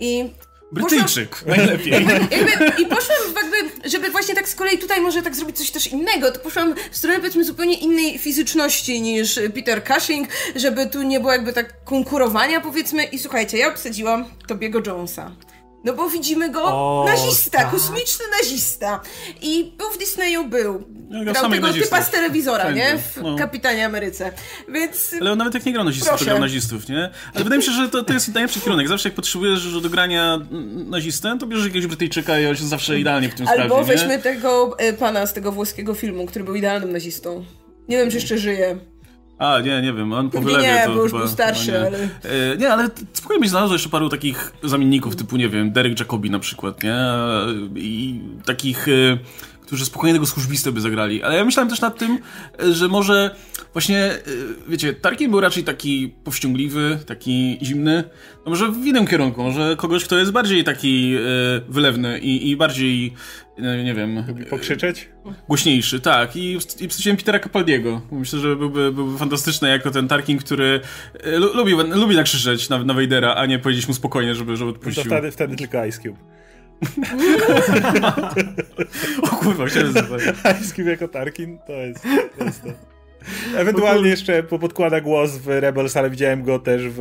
I Brytyjczyk, najlepiej. jakby, I poszłam jakby, żeby właśnie tak z kolei tutaj może tak zrobić coś też innego, to poszłam w stronę powiedzmy zupełnie innej fizyczności niż Peter Cushing, żeby tu nie było jakby tak konkurowania powiedzmy i słuchajcie, ja obsadziłam Tobiego Jonesa. No bo widzimy go, O, nazista, tak. kosmiczny nazista. I był w Disneyu, był. Ja grał Grał tego nazistów. typa z telewizora, Wszędzie. nie? W No. Kapitanie Ameryce. Więc... Ale on nawet jak nie grał nazistów, Proszę. to grał nazistów, nie? Ale wydaje mi się, że to, to jest najlepszy kierunek. Zawsze jak potrzebujesz do grania nazistę, to bierzesz jakiegoś Brytyjczyka i on się zawsze idealnie w tym Albo sprawdzi, nie? weźmy tego e, pana z tego włoskiego filmu, który był idealnym nazistą. Nie wiem, czy jeszcze żyje. A, nie, nie wiem, on po wylewie nie, to bo już chyba, był starszy, chyba nie. ale- E, nie, ale spokojnie byś znalazł jeszcze paru takich zamienników, typu, nie wiem, Derek Jacobi na przykład, nie? E, I takich, e, którzy spokojnie tego służbistę by zagrali. Ale ja myślałem też nad tym, e, że może właśnie, e, wiecie, Tarkin był raczej taki powściągliwy, taki zimny, no może w innym kierunku, może kogoś, kto jest bardziej taki e, wylewny i, i bardziej, nie wiem, Pokrzyczeć? głośniejszy, tak. I, i wstawiłem Petera Capaldiego. Myślę, że byłby, byłby fantastyczny jako ten Tarkin, który lu- lubi, lubi nakrzyczeć na, na a nie powiedzieć mu spokojnie, żeby, żeby To odpuścił. wtedy, wtedy tylko Ice Cube. O kurwa, zadać. Ice jako Tarkin, to jest to. Jest to. Ewentualnie jeszcze po- podkłada głos w Rebels, ale widziałem go też w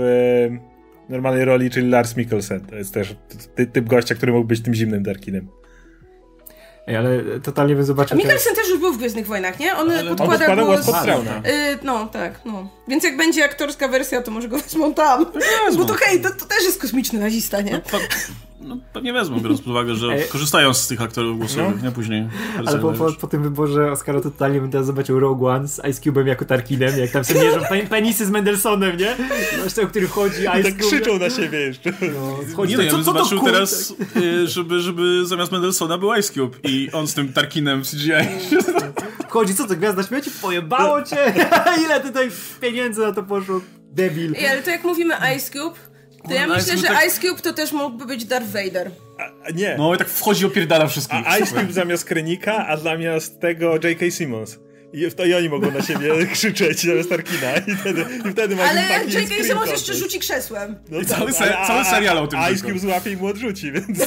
normalnej roli, czyli Lars Mikkelsen. To jest też ty, typ gościa, który mógł być tym zimnym Tarkinem. Ej, ale totalnie bym zobaczył teraz... Mikkelsen też już był w Gwiezdnych Wojnach, nie? On Ale- On podkłada podkłada głos głos... pod Trauna. Y, no, tak, no. Więc jak będzie aktorska wersja, to może go wezmą tam. Bo to hej, to, to też jest kosmiczny nazista, nie? No, no, pewnie wezmą, biorąc pod uwagę, że Ej. korzystają z tych aktorów głosowych, nie? Później. Ale po, po, po tym wyborze Oscara to totalnie bym teraz zobaczył Rogue One z Ice Cube'em jako Tarkinem, jak tam sobie mierzą pen, penisy z Mendelsonem, nie? Zresztą, o który chodzi Ice I tak Cube. krzyczą na siebie jeszcze. No, chodzi, Nie, no, to, ja co, bym co to zobaczył teraz, y, żeby, żeby zamiast Mendelsona był Ice Cube i on z tym Tarkinem w CGI. Chodzi, co to, Gwiazda Śmierci? Pojebało cię? Ile tutaj pieniędzy na to poszło? Debil. Ej, ale to jak mówimy Ice Cube, to ja Ice myślę, Cube że tak- Ice Cube to też mógłby być Darth Vader. A, nie. No i tak wchodzi i opierdala wszystkich. A Ice Cube zamiast Krenika, a zamiast tego J.K. Simmons. I, to i oni mogą na siebie krzyczeć zamiast Tarkina i wtedy, i wtedy Ale taki J.K. screen Simmons contest. jeszcze rzuci krzesłem. No I tak, cały se- ale- a- cały a- serial o tym Ice tylko. Cube złapie i mu odrzuci, więc...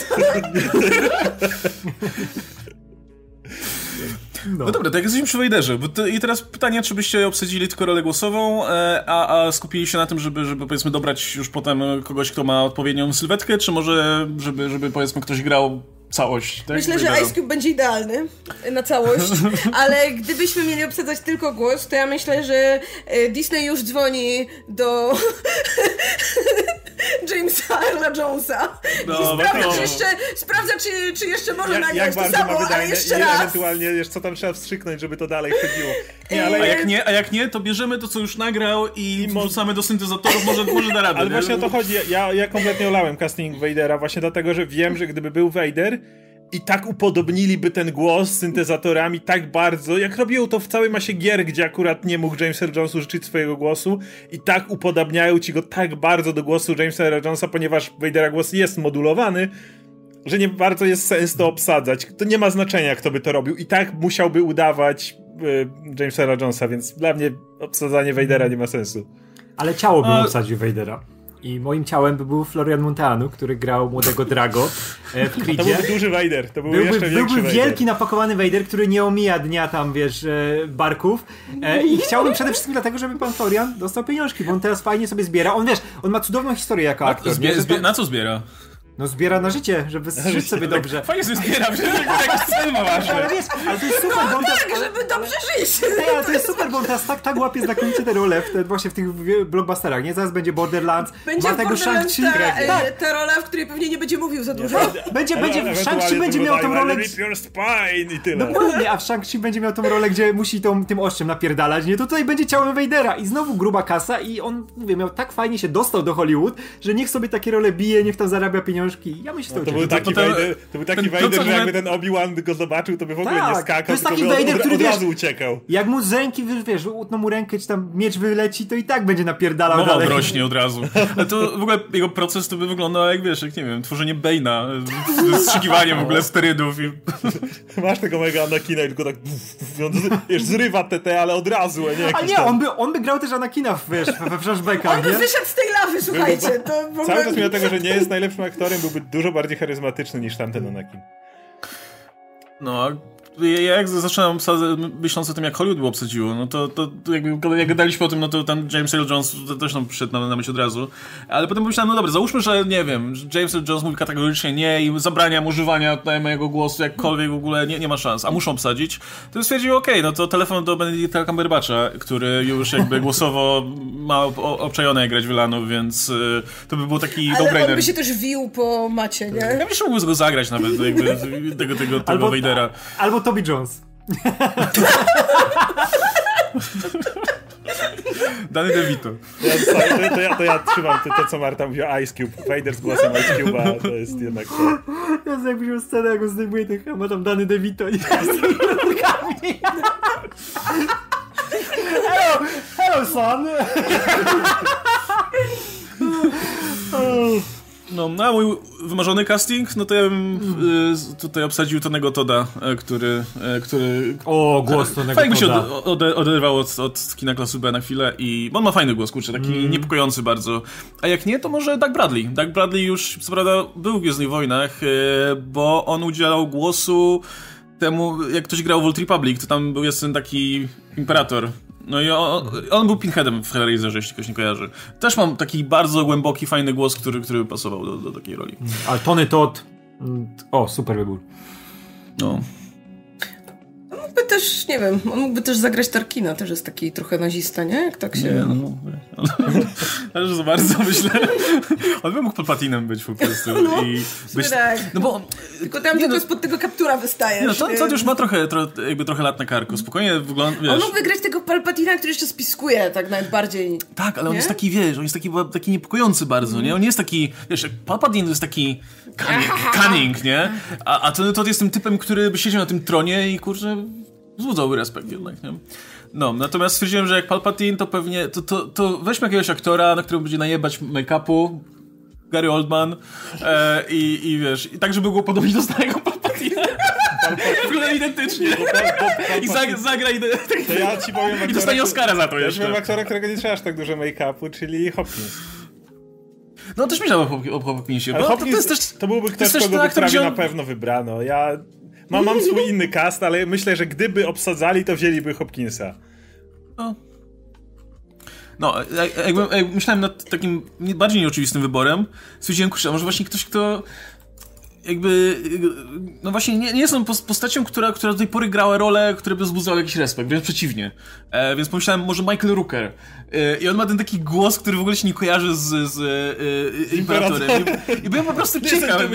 No. no dobra, tak jesteśmy przy Wejderze. I teraz pytanie, czy byście obsadzili tylko rolę głosową, e, a, a skupili się na tym, żeby, żeby powiedzmy dobrać już potem kogoś, kto ma odpowiednią sylwetkę, czy może żeby, żeby powiedzmy ktoś grał całość. Tak? Myślę, że Ice Cube będzie idealny na całość, ale gdybyśmy mieli obsadzać tylko głos, to ja myślę, że e, Disney już dzwoni do Jamesa Earla Jonesa no, i sprawdza, no. czy jeszcze, sprawdza, czy, czy jeszcze może jak, nagrać to samo, ale jeszcze raz. ewentualnie wiesz, co tam trzeba wstrzyknąć, żeby to dalej chodziło. Nie, ale a, jak nie, a jak nie, to bierzemy to, co już nagrał i, wrzucamy do syntezatorów, może, może da radę. Ale nie? właśnie o to chodzi. Ja, ja kompletnie olałem casting Vadera właśnie dlatego, że wiem, że gdyby był Vader, i tak upodobniliby ten głos syntezatorami tak bardzo, jak robią to w całej masie gier, gdzie akurat nie mógł James Earl Jones użyć swojego głosu i tak upodobniają ci go tak bardzo do głosu Jamesa Earl Jonesa, ponieważ Vadera głos jest modulowany, że nie bardzo jest sens to obsadzać. To nie ma znaczenia, kto by to robił. I tak musiałby udawać y, Jamesa Earl Jonesa, więc dla mnie obsadzanie Vadera nie ma sensu. Ale ciało by A... obsadził Vadera. I moim ciałem by był Florian Monteanu, który grał młodego Drago e, w Creedzie. To byłby duży Vader, to byłby, byłby jeszcze Byłby Vader. wielki, napakowany Vader, który nie omija dnia tam, wiesz, e, barków. E, I chciałbym przede wszystkim dlatego, żeby pan Florian dostał pieniążki, bo on teraz fajnie sobie zbiera. On, wiesz, on ma cudowną historię jako aktor. na co zbiera? No zbiera na życie, żeby żyć sobie dobrze. Fajnie sobie zbiera, że jakiś cel ma ważny. Ale wiesz, ale to jest super, no, bo tak, żeby dobrze żyć. Ej, ale to jest super, bo on teraz tak, tak łapie znakomicie te role w te, właśnie w tych blockbusterach, nie? Zaraz będzie Borderlands, będzie ma tego Shang-Chi. Ta, tak. ta rola, w której pewnie nie będzie mówił za dużo. Będzie, będzie, w Shang-Chi będzie miał tą rolę... i tyle. Dokładnie, a w Shang-Chi będzie miał tą rolę, gdzie musi tą, tym ostrzem napierdalać, nie? To tutaj będzie ciałem Vadera i znowu gruba kasa i on, mówię, miał tak fajnie się dostał do Hollywood, że niech sobie takie role bije, niech tam zarabia pieniążki. Ja myślę, to, był taki to, Vader, to był taki Vader, że jakby ten Obi-Wan go zobaczył, to by w ogóle tak, nie skakał, to jest taki Vader, od, który od razu wiesz, uciekał. Jak mu z ręki, wiesz, utną mu rękę, czy tam miecz wyleci, to i tak będzie napierdalał Mowa dalej. rośnie od razu. Ale to w ogóle jego proces to by wyglądał jak, wiesz, jak nie wiem, tworzenie Bane'a, wstrzykiwaniem w ogóle sterydów. I... Masz tego mega Anakina i tylko tak wiesz, zrywa TT, ale od razu, nie? A nie, on, by, on by grał też Anakina, wiesz, we flashbackach, On by wyszedł z tej lawy, słuchajcie. To ogóle... Cały czas mimo tego, że nie jest najlepszym aktorem, byłby dużo bardziej charyzmatyczny niż tamten Anakin. No, ja jak zaczynam myśląc o tym, jak Hollywood by obsadziło, no to, to, jakby, jak gadaliśmy o tym, no to tam James Earl Jones też nam przyszedł na, na myśl od razu. Ale potem pomyślałem, no dobra, załóżmy, że nie wiem, James Earl Jones mówi kategorycznie nie i zabrania używania tutaj mojego głosu, jakkolwiek w ogóle nie, nie ma szans, a muszą obsadzić, to stwierdził, okej, okay, no to telefon do Benedicta Cumberbatcha, który już jakby głosowo ma obczajone jak grać Wylanów, więc y, to by był taki no-brainer. Ale on by się też wił po macie, nie? Ja myślę, że mógłby go zagrać nawet, jakby tego, tego, tego albo, Vadera. Albo Toby Jones. Dany DeVito. Ja, to, to, ja, to ja trzymam to, to, co Marta mówiła, Ice Cube. Vader z głosem Ice Cube'a, to jest jednak to. Ja jak wziął scenę, jak on zdejmuje tych, a ma tam Dany DeVito i z tymi rurkami. Hello, hello son. No, na mój wymarzony casting, no to ja bym y, tutaj obsadził Tonego Toda, y, który, y, który... O, głos Tonego Fajnie by się od, od, oderwał od, od kina klasy B na chwilę i... Bo on ma fajny głos, kurczę, taki mm. niepokojący bardzo. A jak nie, to może Doug Bradley. Doug Bradley już, co prawda, był w Gwiezdnych Wojnach, bo on udzielał głosu temu, jak ktoś grał w Old Republic, to tam był jest ten taki imperator, no i on, on był Pinheadem w Hellraiserze, jeśli ktoś nie kojarzy. Też mam taki bardzo głęboki, fajny głos, który, który pasował do, do takiej roli. Ale Tony Todd... Mm, o, super wybór. No mógłby też, nie wiem, on mógłby też zagrać Tarkina, też jest taki trochę nazista, nie? Jak tak się... Nie, no. Ale za bardzo myślę. On by mógł Palpatinem być po prostu. No, i być... tak. no bo... Tylko tam tylko no, spod tego kaptura wystaje. No to, to już ma trochę, tro, jakby trochę lat na karku. Spokojnie wygląda, wiesz... On mógłby grać tego Palpatina, który jeszcze spiskuje tak najbardziej. Tak, ale nie? on jest taki, wiesz, on jest taki, taki niepokojący bardzo, mm. nie? On nie jest taki, wiesz, Palpatine to jest taki cunning, cunning nie? A, a to, to jest tym typem, który by siedział na tym tronie i kurczę wzbudzałby respekt jednak, nie? No, natomiast stwierdziłem, że jak Palpatine, to pewnie, to, to, to weźmy jakiegoś aktora, na którym będzie najebać make-upu, Gary Oldman e, i, i wiesz, i tak, żeby było podobnie do starego Palpatina. Wygląda identycznie. I zag, zagra. To ja ci powiem aktora, I dostanie Oscara za to jeszcze. Ja aktora, którego nie trzeba aż tak dużo make-upu, czyli Hopkins. No też myślałem o, o Hopkinsie, bo Hopkins, to, to, jest też... To byłby ktoś, kogo by prawie na pewno wybrano. Ja mam, mam swój inny cast, ale myślę, że gdyby obsadzali, to wzięliby Hopkinsa. No. No, jakby, jak myślałem nad takim bardziej nieoczywistym wyborem, stwierdziłem, kurczę, może właśnie ktoś, kto jakby, no właśnie nie, nie jestem postacią, która, która do tej pory grała rolę, która by wzbudzała jakiś respekt, wręcz przeciwnie. E, więc pomyślałem, może Michael Rooker. E, I on ma ten taki głos, który w ogóle się nie kojarzy z, z e, Imperatorem. I, I byłem po prostu ciekaw.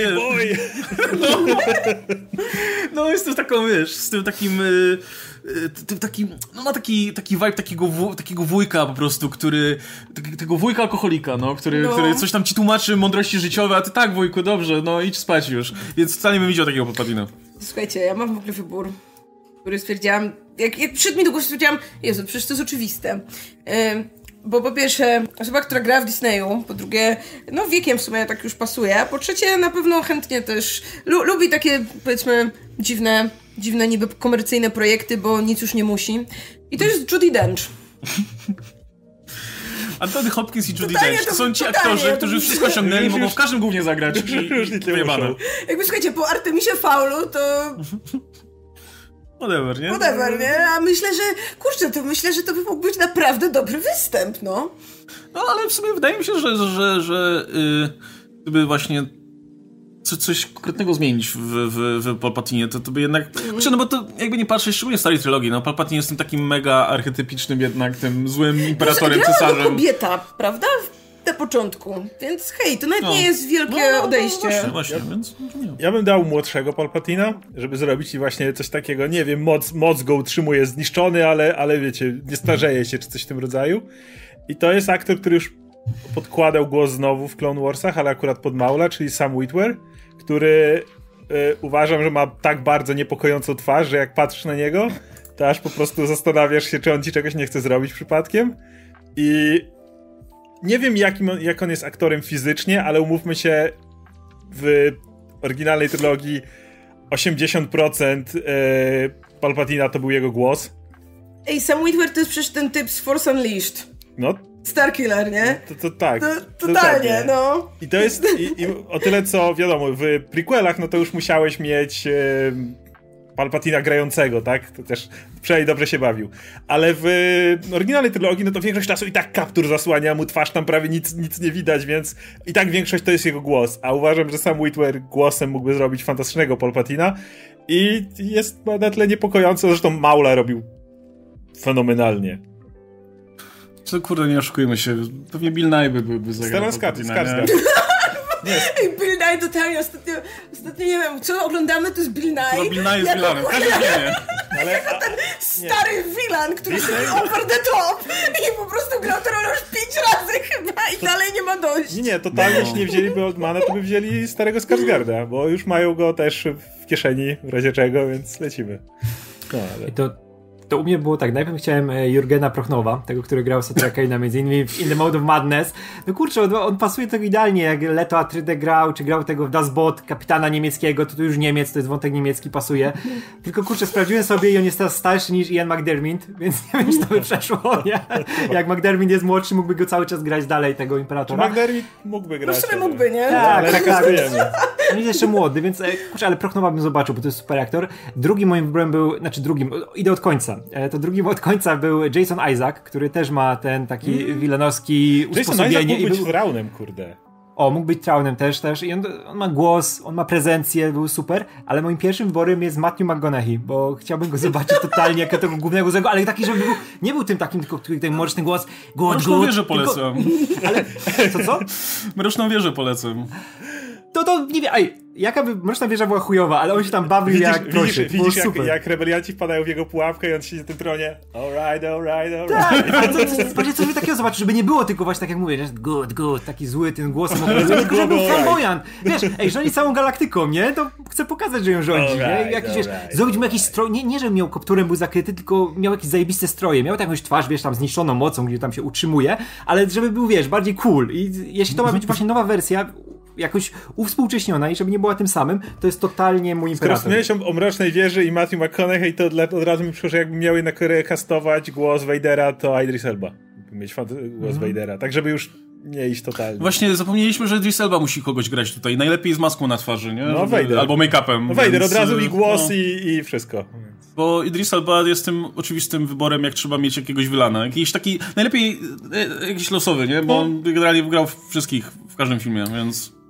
No, no, jestem taką, wiesz, z tym takim... E, tym takim, no ma taki, taki vibe takiego, takiego wujka po prostu, który, tego wujka alkoholika, no, który, no. który coś tam ci tłumaczy mądrości życiowe, a ty tak wujku, dobrze, no idź spać już. Więc wcale nie bym widział takiego Palpatina. Słuchajcie, ja mam w ogóle wybór, który stwierdziłam, jak, jak przyszedł mi do głosu, stwierdziłam, Jezu, przecież to jest oczywiste. Yy, bo po pierwsze, osoba, która gra w Disneyu, po drugie, no wiekiem w sumie tak już pasuje, a po trzecie na pewno chętnie też lu lubi takie, powiedzmy, dziwne dziwne niby komercyjne projekty, bo nic już nie musi. I to jest Judy Dench. Anthony Hopkins i Judy Dench to są ci aktorzy, którzy wszystko osiągnęli, mogą w każdym głównie zagrać i, wyjebane. Jakby słuchajcie, po Artemisie Faulu to... Whatever, nie? Whatever, nie? A myślę, że, kurczę, to myślę, że to by mógł być naprawdę dobry występ, no. No, ale w sumie wydaje mi się, że, że, że yy, gdyby właśnie co, coś konkretnego zmienić w, w, w Palpatinie, to, to by jednak... Znaczy, no bo to jakby nie patrzeć, szczególnie w starej trylogii, no Palpatine jest tym takim mega archetypicznym jednak, tym złym imperatorem, no, cesarzem. kobieta, prawda? Na początku, więc hej, to nawet no. nie jest wielkie no, no, no odejście. właśnie, właśnie, ja, więc... Ja bym dał młodszego Palpatina, żeby zrobić i właśnie coś takiego, nie wiem, moc, moc go utrzymuje zniszczony, ale, ale wiecie, nie starzeje się, czy coś w tym rodzaju. I to jest aktor, który już podkładał głos znowu w Clone Warsach, ale akurat pod Maula, czyli Sam Witwer który y, uważam, że ma tak bardzo niepokojącą twarz, że jak patrzysz na niego, to aż po prostu zastanawiasz się, czy on ci czegoś nie chce zrobić przypadkiem. I nie wiem, jakim on, jak on jest aktorem fizycznie, ale umówmy się, w oryginalnej trylogii 80% y, Palpatina to był jego głos. Ej, Sam Witwer to jest przecież ten typ z Force Unleashed. No, Starkiller, nie? To, to tak. To, totalnie, no. I to jest i, i o tyle, co wiadomo, w prequelach, no to już musiałeś mieć e, Palpatina grającego, tak? To też przynajmniej dobrze się bawił. Ale w oryginalnej trylogii, no to większość czasu i tak kaptur zasłania mu twarz, tam prawie nic, nic nie widać, więc i tak większość to jest jego głos. A uważam, że sam Whitwer głosem mógłby zrobić fantastycznego Palpatina i jest na tle niepokojące, zresztą Maula robił fenomenalnie. Co kurde, nie oszukujmy się. Pewnie Bill Nye by, by, by zagrał. Stellan Skarsgård. Nie. Bill Nye totalnie, ostatnio, ostatnio nie wiem, co oglądamy, to jest Bill Nye. No Bill Nye jest Villanem, każdy wie. Ale jako ten stary villain, który jest over the top i po prostu grał tę rolę już pięć razy chyba i to... dalej nie ma dość. Nie, nie, totalnie, no. jeśli nie wzięliby Oldmana, to by wzięli starego Skarsgarda, bo już mają go też w kieszeni, w razie czego, więc lecimy. No, ale... I to to u mnie było tak, najpierw chciałem e, Jurgena Prochnowa, tego, który grał Satra Kane'a między innymi w In the Mode of Madness. No kurczę, on, on pasuje tak idealnie, jak Leto Atreides grał, czy grał tego w Das Boot, kapitana niemieckiego, to tu już Niemiec, to jest wątek niemiecki, pasuje. Tylko kurczę, sprawdziłem sobie i on jest teraz starszy niż Ian McDermott, więc nie wiem, czy to by przeszło, nie? Jak McDermott jest młodszy, mógłby go cały czas grać dalej, tego Imperatora. McDermott mógłby grać. No w mógłby, nie? Tak, tak, tak. On jest jeszcze młody, więc e, kurczę, ale Prochnowa bym zobaczył, bo to jest super aktor. Drugim moim wyborem był, znaczy drugim, idę od końca. E, to drugim od końca był Jason Isaac, który też ma ten taki mm. wilanowski usposobienie. Jason Isaac mógł być był... Traunem, kurde. O, mógł być Traunem też, też. I on, on, ma głos, on ma prezencję, był super, ale moim pierwszym wyborem jest Matthew McGonaghy, bo chciałbym go zobaczyć totalnie jako tego głównego złego, ale taki, żeby był, nie był tym takim, tylko ten mroczny głos, good, Mroczną good. wieżę polecam. Tylko, ale, co, co? Mroczną wieżę polecam. To, to, nie wiem, ej, Jaka by, Mroczna Wieża była chujowa, ale on się tam bawił widzisz, jak widzisz. Widzisz, jak, jak rebelianci wpadają w jego pułapkę i on siedzi na tym tronie. Alright, alright, alright. Tak, to, coś takiego zobaczyć, żeby nie było tylko właśnie tak jak mówię, że good, good, taki zły ten głosem, tylko żeby był flamboyant. Wiesz, ej, rządzi całą galaktyką, nie? To chcę pokazać, że ją rządzi, nie? Jakiś, wiesz, zrobić mu jakiś stroj, nie, nie, że miał kopturem był zakryty, tylko miał jakieś zajebiste stroje. Miał jakąś twarz, wiesz, tam zniszczoną mocą, gdzie tam się utrzymuje, ale żeby był, wiesz, bardziej cool. I jeśli to ma być właśnie nowa wersja, jakoś uwspółcześniona i żeby nie była tym samym, to jest totalnie mój imperator. Skoro wspomniałeś o, Mrocznej Wieży i Matthew McConaughey, to od razu mi przyszło, że jakbym miał jednak rekastować głos Vadera, to Idris Elba. Mieć głos -hmm. Vadera. Tak, żeby już nie iść totalnie. Właśnie zapomnieliśmy, że Idris Elba musi kogoś grać tutaj. Najlepiej z maską na twarzy, nie? No, Vader. Albo make-upem. No Vader, więc, od razu i głos no. i, i wszystko. Bo Idris Elba jest tym oczywistym wyborem, jak trzeba mieć jakiegoś wylana. Jakiś taki, najlepiej e, jakiś losowy, nie? Bo on generalnie grał w wszystkich, w każdym filmie, więc...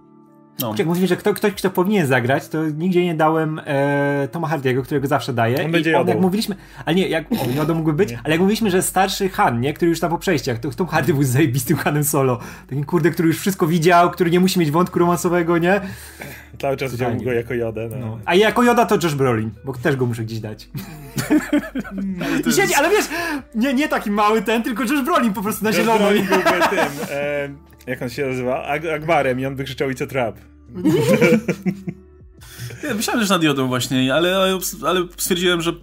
No. Jak mówisz, że kto, ktoś, kto powinien zagrać, to nigdzie nie dałem e, Toma Hardiego, którego zawsze daję. On będzie I on, jak mówiliśmy, ale nie, jak, o, Jodą mógłby być, ale jak mówiliśmy, że starszy Han, nie, który już tam po przejściach, to Tom Hardy był zajebistym Hanem Solo. Takim kurde, który już wszystko widział, który nie musi mieć wątku romansowego, nie? Cały czas Fajnie. wziął go jako Jodę. No. No. A jako Joda to Josh Brolin, bo też go muszę gdzieś dać. I siedzi, ale wiesz, nie, nie taki mały ten, tylko Josh Brolin po prostu na Josh zielono. Brolin byłby tym, e, jak on się nazywa? Ag Agbarem i on by krzyczał It's a trap. Ja myślałem, że nad jodą właśnie, ale, ale, stwierdziłem, że...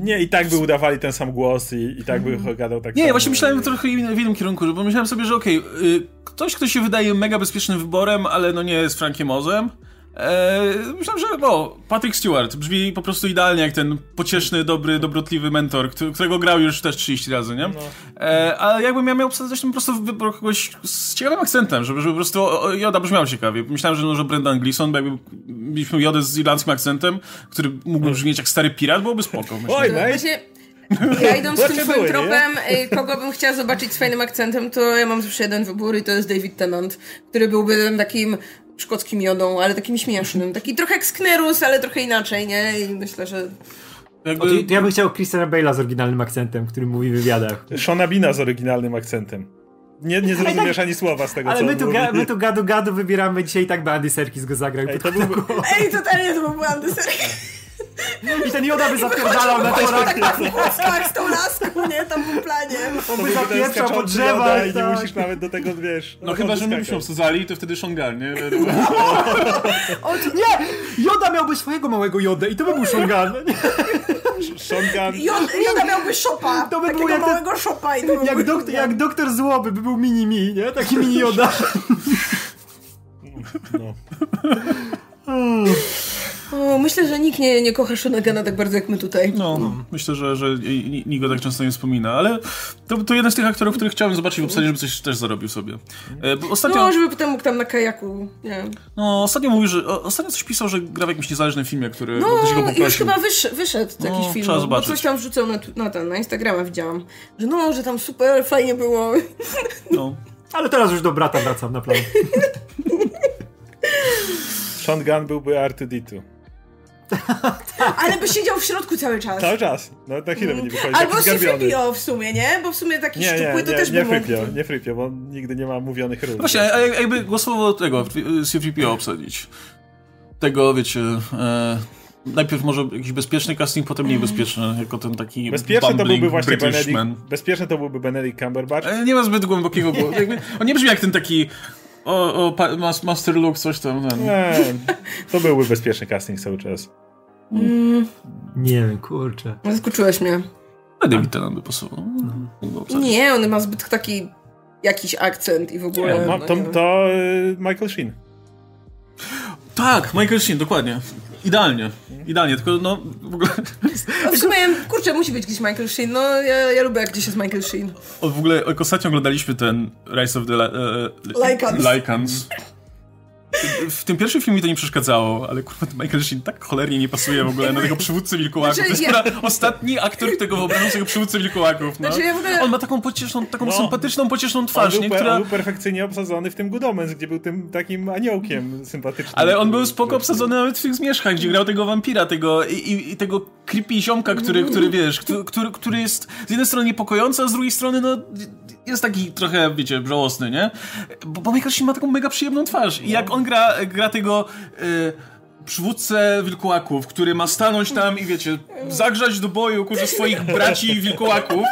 Nie, i tak by udawali ten sam głos i, i tak by gadał tak Nie, samo. właśnie myślałem trochę w innym kierunku, bo myślałem sobie, że okej, y, ktoś, kto się wydaje mega bezpiecznym wyborem, ale no nie jest Frankiem Ozem. E, myślałem, że no, Patrick Stewart brzmi po prostu idealnie jak ten pocieszny, dobry, dobrotliwy mentor, któ- którego grał już też 30 razy, nie? E, a jakbym ja miał obsadzać, to po prostu wybrał kogoś z ciekawym akcentem, żeby, żeby po prostu o, o, Joda brzmiał ciekawie. Myślałem, że może Brendan Gleeson, bo jakby mieliśmy Jodę z irlandzkim akcentem, który mógłby brzmieć jak stary pirat, byłoby spoko. Myślę. Oj. Właśnie, ja idąc tym Właśnie twoim były, nie? tropem, y, kogo bym chciała zobaczyć z fajnym akcentem, to ja mam zawsze jeden wybór i to jest David Tennant, który byłby tym takim szkockim jodą, ale takim śmiesznym. Taki trochę jak Sknerus, ale trochę inaczej, nie? I myślę, że... Jakby... O, to, to ja bym chciał Christiana Bale'a z oryginalnym akcentem, który mówi w wywiadach. Shona Bina z oryginalnym akcentem. Nie, nie zrozumiesz ani słowa z tego, Ale co my tu, ga, my tu gadu gadu wybieramy dzisiaj i tak by Andy Serkis go zagrał. Ej, to byłby... Ej, totalnie to był Andy Serkis. I ten Joda by zapierdalał na torach. Tak, w kłoskach z tą laską, nie? Tam w planie. On by zapieprzał po drzewach. I nie tak. musisz nawet do tego, wiesz... No chyba, że my byśmy obsadzali, to wtedy Shongal, nie? Nie! Joda miałby swojego małego Jodę i to by był Shongan. Shotgun. Jod, Joda miałby szopa. To by jak ten- małego szopa. I to by Jak, był- dok, jak doktor Złoby by był mini-mi, nie? Taki mini Joda. No. O, myślę, że nikt nie, nie kocha Shonagana tak bardzo jak my tutaj. No, myślę, że, że nikt go tak często nie wspomina, ale to, to jeden z tych aktorów, których chciałem zobaczyć w obsadzie, żeby coś też zarobił sobie. E, bo ostatnio, No, żeby potem mógł tam na kajaku, nie wiem. no, ostatnio mówił, że ostatnio coś pisał, że gra w jakimś niezależnym filmie, który No, ktoś go już chyba wysz, wyszedł No, jakiś film. trzeba bo zobaczyć. Coś tam wrzucał na, na ten, na Instagrama widziałam. Że no, że tam super fajnie było. No. Ale teraz już do brata wracam na plan. Shotgun byłby R2D2. Ale by siedział w środku cały czas. Cały czas. No na chwilę by nie wychodził. Albo zgarbiony. C-3PO w sumie, nie? Bo w sumie taki Nie, nie, szczupły to nie, też nie by mógł. Frypio, nie Frypio, bo on nigdy nie ma mówionych ról. Właśnie, a jak- jakby głosował tego, C-3PO obsadzić. Tego, wiecie, e, najpierw może jakiś bezpieczny casting, potem mniej bezpieczny, jako ten taki Bezpieczny to byłby właśnie Benedict, bezpieczny to byłby Benedict Cumberbatch. E, Nie ma zbyt głębokiego głosu. On nie brzmi jak ten taki o, o pa, mas, Master Luke, coś tam. Ten. Nie, to byłby bezpieczny casting cały czas. Nie wiem, kurczę. Zaskoczyłeś mnie. A David Tennant by pasował. Mógłby obsadzić. Nie, on ma zbyt taki jakiś akcent i w ogóle. No, no to, nie to y, Michael Sheen. Tak, Michael Sheen, dokładnie. Idealnie. Idealnie, tylko no w ogóle. No w sumie, kurczę, musi być gdzieś Michael Sheen. No, ja, ja lubię, jak gdzieś jest Michael Sheen. O, w ogóle jak ostatnio oglądaliśmy ten Rise of the e, Lycans. Lycans. W tym pierwszym filmie to nie przeszkadzało, ale kurwa Michael Sheen tak cholernie nie pasuje w ogóle na tego przywódcę wilkołaków. Znaczy, to jest ja- chyba ostatni aktor, którego wyobrażam sobie przywódcę wilkołaków. No. Znaczy, ja w ogóle- On ma taką pocieszną, taką No. sympatyczną, pocieszną On twarz, był, nie? pe- Która... on był perfekcyjnie obsadzony w tym Good Omens, gdzie był tym takim aniołkiem sympatycznym. Ale on był spoko obsadzony nawet w tych zmierzchach, gdzie grał tego wampira, tego i, i, i tego creepy ziomka, który, który wiesz, który, który, który jest z jednej strony niepokojący, a z drugiej strony no jest taki trochę, wiecie, żałosny, nie? Bo, bo Michael Sheen ma taką mega przyjemną twarz i jak on gra, gra tego... Y, przywódcę wilkołaków, który ma stanąć tam i wiecie, zagrzać do boju kurze swoich braci wilkołaków.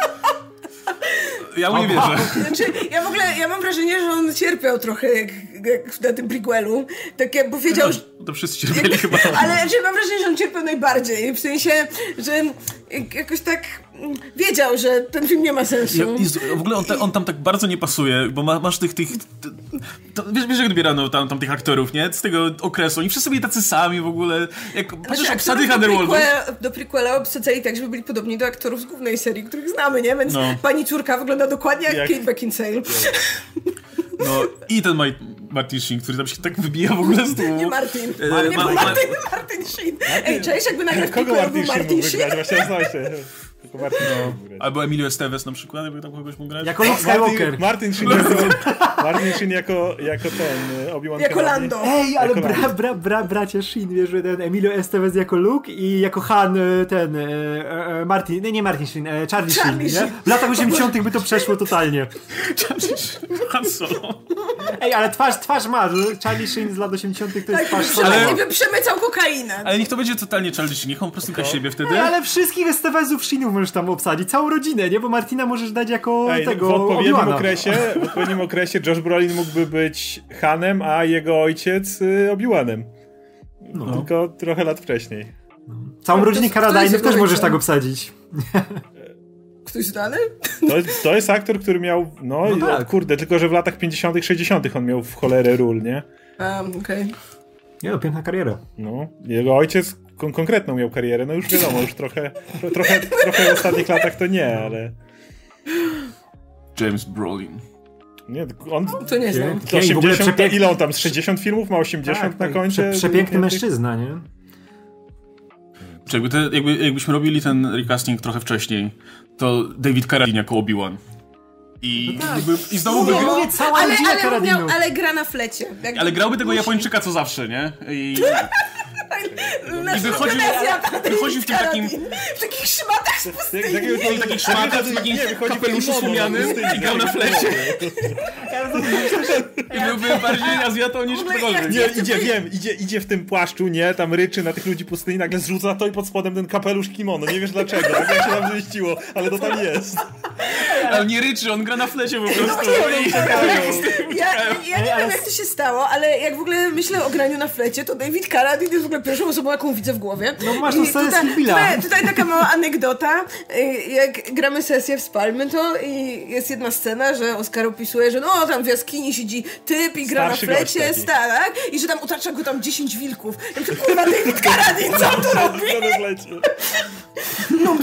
Ja mu nie wierzę. Znaczy, ja w ogóle, ja mam wrażenie, że on cierpiał trochę jak, jak na tym prequelu. Tak jak powiedział, że... To wszyscy cierpieli chyba. Ale znaczy, mam wrażenie, że on cierpiał najbardziej. W sensie, że jak- jakoś tak mm, wiedział, że ten film nie ma sensu. Ja, Jezu, w ogóle on, ta, on tam tak bardzo nie pasuje, bo ma, masz tych, tych to, wiesz, wiesz jak dobierano tam, tam tych aktorów, nie? Z tego okresu. Oni wszyscy byli tacy sami w ogóle. Jak patrzysz Znaczy, obsady Underworldu. Do prequela obsadzali tak, żeby byli podobni do aktorów z głównej serii, których znamy, nie? Więc No. pani córka wygląda dokładnie jak, Jak- Kate Beckinsale. No i ten Ma- Martin Sheen, który tam się tak wybija w ogóle z tłumu. Nie Martin. E, nie ma- był ma- Martin, Martin Sheen. Ej, cześć, jakby nagle w Kogo Martin Sheen Martin? Właśnie się. Tylko Martin Sheen grać. Albo Emilio Estevez na przykład, jakby tam kogoś mógł grać. Jako Luke Skywalker. Martin, Sheen jako, Martin Sheen jako, jako ten, y, Obi-Wan Jako Kenobi. Lando. Ej, ale Jako bra, bra, bra, bracia Shin, wiesz, że ten Emilio Estevez jako Luke i jako Han e, ten, e, Martin, nie, nie Martin Sheen, Charlie, Charlie Sheen, nie? Sheen. W latach 80 by to przeszło totalnie. Han Solo. Ej, ale twarz, twarz ma, że Charlie Sheen z lat 80 to jest Tak, twarz ale... ale... przemycał kokainę. Ale niech to będzie totalnie Charlie Sheen, niech on po prostu gra siebie wtedy. Ej, ale wszystkich Estevezów Sheenów możesz tam obsadzić, całą rodzinę, nie? Bo Martina możesz dać jako Ej, tego w odpowiednim Obi-Wana. okresie, w odpowiednim okresie Josh Brolin mógłby być Hanem, a jego ojciec y, Obi-Wanem. No. Tylko trochę lat wcześniej. Całą rodzinę to- to Karadajnów jest też możesz tak obsadzić. Ktoś znany? To, to jest aktor, który miał, no, No tak. kurde, tylko że w latach 50 60 on miał w cholerę ról, nie? Um, okej. Nie no, piękna kariera. No, jego ojciec kon konkretną miał karierę, no już wiadomo, już trochę, tro, trochę, trochę w ostatnich latach to nie, ale James Brolin. nie, on To nie znam. to Kane w ogóle 80, przepięk- ile on tam, z 60 filmów ma 80 Tak, na tak, koncie? prze, przepiękny mężczyzna, nie? Czy jakby, te, jakby, jakbyśmy robili ten recasting trochę wcześniej, to David Carradine jako Obi-Wan. I, No tak. jakby, I znowu by... Mówię, mówię, cała ale, ale, miał, ale gra na flecie. Jak Ale grałby tego musi. Japończyka co zawsze, nie? I, I wychodził w tym takim-. W takich szmatach z Tak, pustyni. takiego- i takich szmatach, w takim wychodzi w kapeluszu słomianym no, pustyni, i grał na tak. flecie. I byłby bardziej Azjatą niż W ktokolwiek. Nie, idzie, wiem, idzie, idzie w tym płaszczu, nie, tam ryczy na tych ludzi pustyni, nagle zrzuca to i pod spodem ten kapelusz kimono, nie wiesz dlaczego, jak się tam zmieściło, ale to tam jest. Ale nie ryczy, on gra na flecie po prostu. Ja, nie wiem, jak to się stało, ale jak w ogóle myślę o graniu na flecie, to David Carradine jest w ogóle pierwszą osobą, jaką widzę w głowie. No, masz tą z tutaj, tutaj, taka mała anegdota. Y, Jak gramy sesję w Spalmy, to i jest jedna scena, że Oskar opisuje, że no tam w jaskini siedzi typ i gra Starszy na flecie, starak, i że tam otacza go tam 10 wilków. Ja mówię, kurwa, David Carradine, co on tu robi? Leci?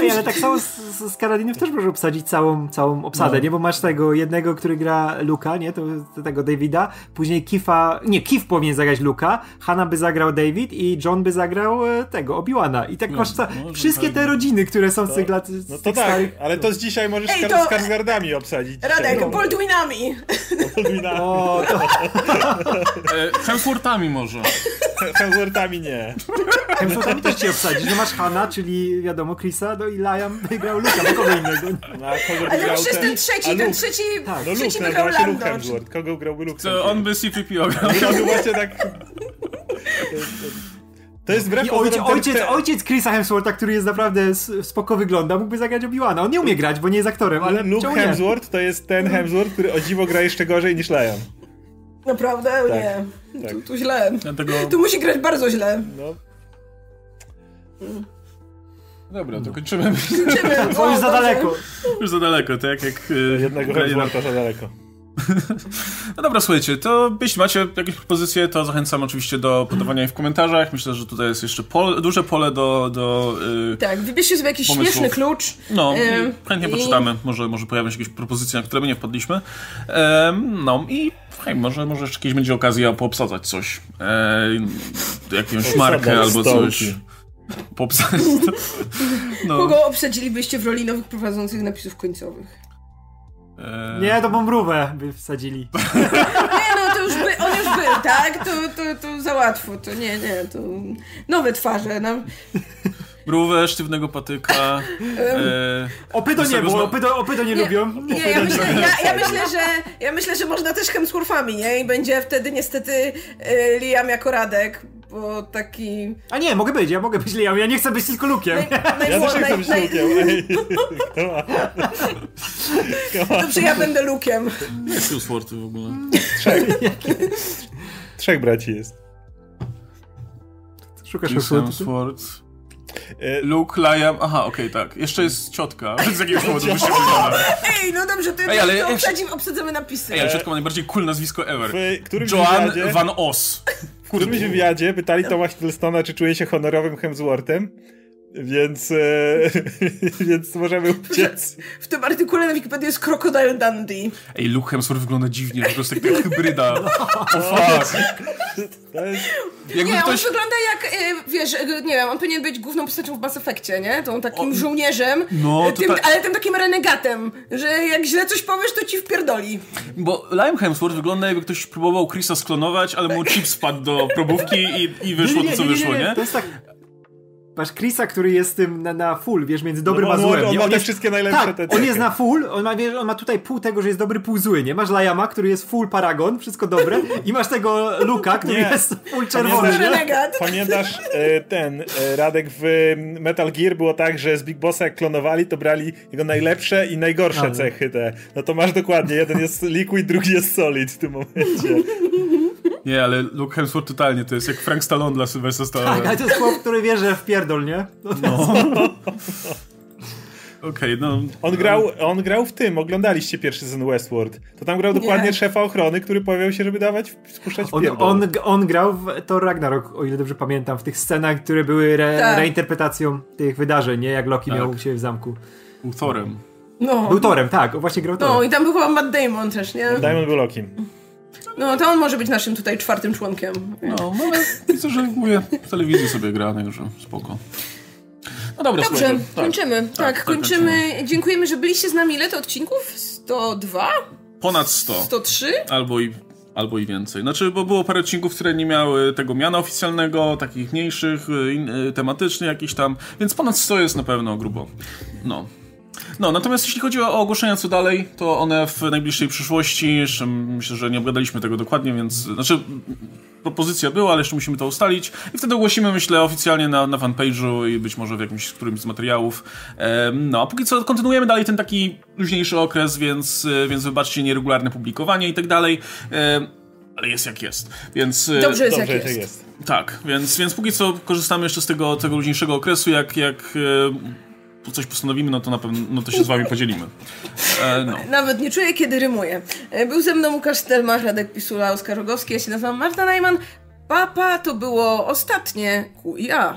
Ej, ale tak samo z, z, Karadinów też możesz obsadzić całą, całą obsadę, No. nie? Bo masz tego jednego, który gra Luka, nie? To, to tego Davida, później Kifa, nie, Kif powinien zagrać Luka, Hanna by zagrał David i John by zagrał e, tego, Obi-Wana. I tak masz ca- może wszystkie tak. te rodziny, które są z tych lat, z No to tak, starych... ale to z dzisiaj możesz Ej, to- z Skarsgardami obsadzić. Radek, dzisiaj. Baldwinami. Baldwina. O, to E, Hemsworthami może. Hemsworthami nie. Hemsworthami też ci obsadzisz, że masz Hanna, czyli wiadomo Chrisa, no i Liam wygrał Luka, bo kogo innego. No, a kogo by Ale jest ten trzeci, A ten trzeci, No trzeci Luke, wygrał nazywa się Lando. Kogo grałby Luke To on by C-3PO grał. No to właśnie tak... To jest wbrew I ojciec, ojciec, ojciec Chrisa Hemswortha, który jest naprawdę spoko wygląda, mógłby zagrać Obi-Wana. On nie umie grać, bo nie jest aktorem, ale Luke czemu nie? Hemsworth to jest ten Hemsworth, który o dziwo gra jeszcze gorzej niż Liam. Naprawdę? Nie. tak. Tu, tu źle. Dlatego... Tu musi grać bardzo źle. No. Dobra, to kończymy. To już za daleko. Już za daleko, tak jak... e, Jednego Hemswortha za daleko. No dobra, słuchajcie, to jeśli macie jakieś propozycje, to zachęcam oczywiście do podawania ich w komentarzach. Myślę, że tutaj jest jeszcze pole, duże pole do... do yy, Tak, wybierzcie sobie jakiś Pomysłów. śmieszny klucz. no, i chętnie i- poczytamy. Może, może pojawią się jakieś propozycje, na które my nie wpadliśmy. Em, no i hej, może, może jeszcze kiedyś będzie okazja poobsadzać coś. E, jakąś markę albo coś. Poobsadzać. No. Kogo obsadzilibyście w roli nowych prowadzących napisów końcowych? E, Nie, to Bombrówę by wsadzili. Nie no, to już by, on już był, tak? To, to, to za łatwo, to nie, nie, to nowe twarze, no. Mrówę, sztywnego patyka. E, Opydo nie, bo zna- opydo, opydo nie, Nie, lubią. nie ja, myślę, ja, ja, myślę, że, ja myślę, że można też Hemsworthami, nie? I będzie wtedy niestety y, Liam jako Radek, bo taki... A nie, mogę być, ja mogę być Liam, ja nie chcę być tylko Lukiem. Naj, Ja też nie chcę być on. Dobrze, ja będę Lukiem. jest Hemsworth w ogóle. Trzech. Trzech braci jest. Szukasz. Hemsworth. E, Luke, Liam, aha, okej, tak. Jeszcze jest ciotka, z jakiegoś powodu by się wygląda. Ej, no dobrze, to, Ej, ale jeszcze- obsadzimy, obsadzamy napisy. Ej, ale ciotka ma najbardziej cool nazwisko ever. W Joan wywiadzie, Van Os. w którymś wywiadzie pytali Toma Hiddlestona, czy czuje się honorowym Hemsworthem. Więc, e, więc możemy uciec. W tym artykule na Wikipedii jest Crocodile Dundee. Ej, Luke Hemsworth wygląda dziwnie, po prostu jak taka hybryda. O fuck. To jest, Jakby Nie, ktoś... on wygląda jak, e, wiesz, e, nie wiem, on powinien być główną postacią w Mass Effectie, nie? Tą takim O, żołnierzem, no, e, tym, tak- ale tym takim renegatem, że jak źle coś powiesz, to ci wpierdoli. Bo Liam Hemsworth wygląda jakby ktoś próbował Chrisa sklonować, ale mu chip spadł do probówki i, i wyszło to, co wyszło, nie? To jest tak... Masz Chrisa, który jest tym na, na full, wiesz, między dobrym No, a on- złym. on nie? ma te jest, wszystkie najlepsze tak, te on jest na full, on ma, wiesz, on ma tutaj pół tego, że jest dobry, pół zły, nie? Masz Liama, który jest full paragon, wszystko dobre i masz tego Luka, który Nie. jest full czerwony, Pamiętasz-. Pamiętasz e, ten, e, Radek, w Metal Gear było tak, że z Big Bossa jak klonowali, to brali jego najlepsze i najgorsze No. cechy te. No to masz dokładnie, jeden jest liquid, drugi jest solid w tym momencie. Nie, ale Luke Hemsworth totalnie to jest jak Frank Stallone dla Sylwestra Tak, Stallone. ale to jest chłop, który wie, że w pierdol, nie? No, to Okej, no... On grał, on grał w tym, oglądaliście pierwszy sezon Westworld. To tam grał dokładnie Nie. szefa ochrony, który pojawiał się, żeby dawać, spuszczać On, pierdol. on, on grał w Thor Ragnarok, o ile dobrze pamiętam, w tych scenach, które były re, Tak. reinterpretacją tych wydarzeń, nie? Jak Loki Tak. miał u siebie w zamku. Był Thorem. No. Był Torem, tak, właśnie grał Torem. No i tam był chyba Matt Damon też, nie? Diamond był Lokim. No to on może być naszym tutaj czwartym członkiem. No, no ale widzę, że mówię, w telewizji sobie gra, także spoko. No dobra, Dobrze. Tak. kończymy. Tak, tak, kończymy. Dziękujemy, że byliście z nami. Ile to odcinków? 102? Ponad 100. 103? Albo i, albo i więcej. Znaczy, bo było parę odcinków, które nie miały tego miana oficjalnego, takich mniejszych, y, in, y, tematycznych jakichś tam, więc ponad 100 jest na pewno grubo. No. No, natomiast jeśli chodzi o ogłoszenia co dalej, to one w najbliższej przyszłości, jeszcze myślę, że nie obgadaliśmy tego dokładnie, więc, znaczy, propozycja była, ale jeszcze musimy to ustalić i wtedy ogłosimy, myślę, oficjalnie na, na fanpage'u i być może w jakimś którymś z materiałów. Em, no, a póki co kontynuujemy dalej ten taki luźniejszy okres, więc, e, więc wybaczcie nieregularne publikowanie i tak dalej. Em, ale jest jak jest, więc... e, Dobrze jest Dobrze, jak jest. jest. tak, więc, więc póki co korzystamy jeszcze z tego, tego luźniejszego okresu, jak, jak e, coś postanowimy, no to na pewno no to się z wami podzielimy. E, no. Nawet nie czuję, kiedy rymuję. E, Był ze mną Łukasz Stelmach, Radek Pisula, Oskar Rogowski, ja się nazywam Marta Najman. Papa to było ostatnie QIA.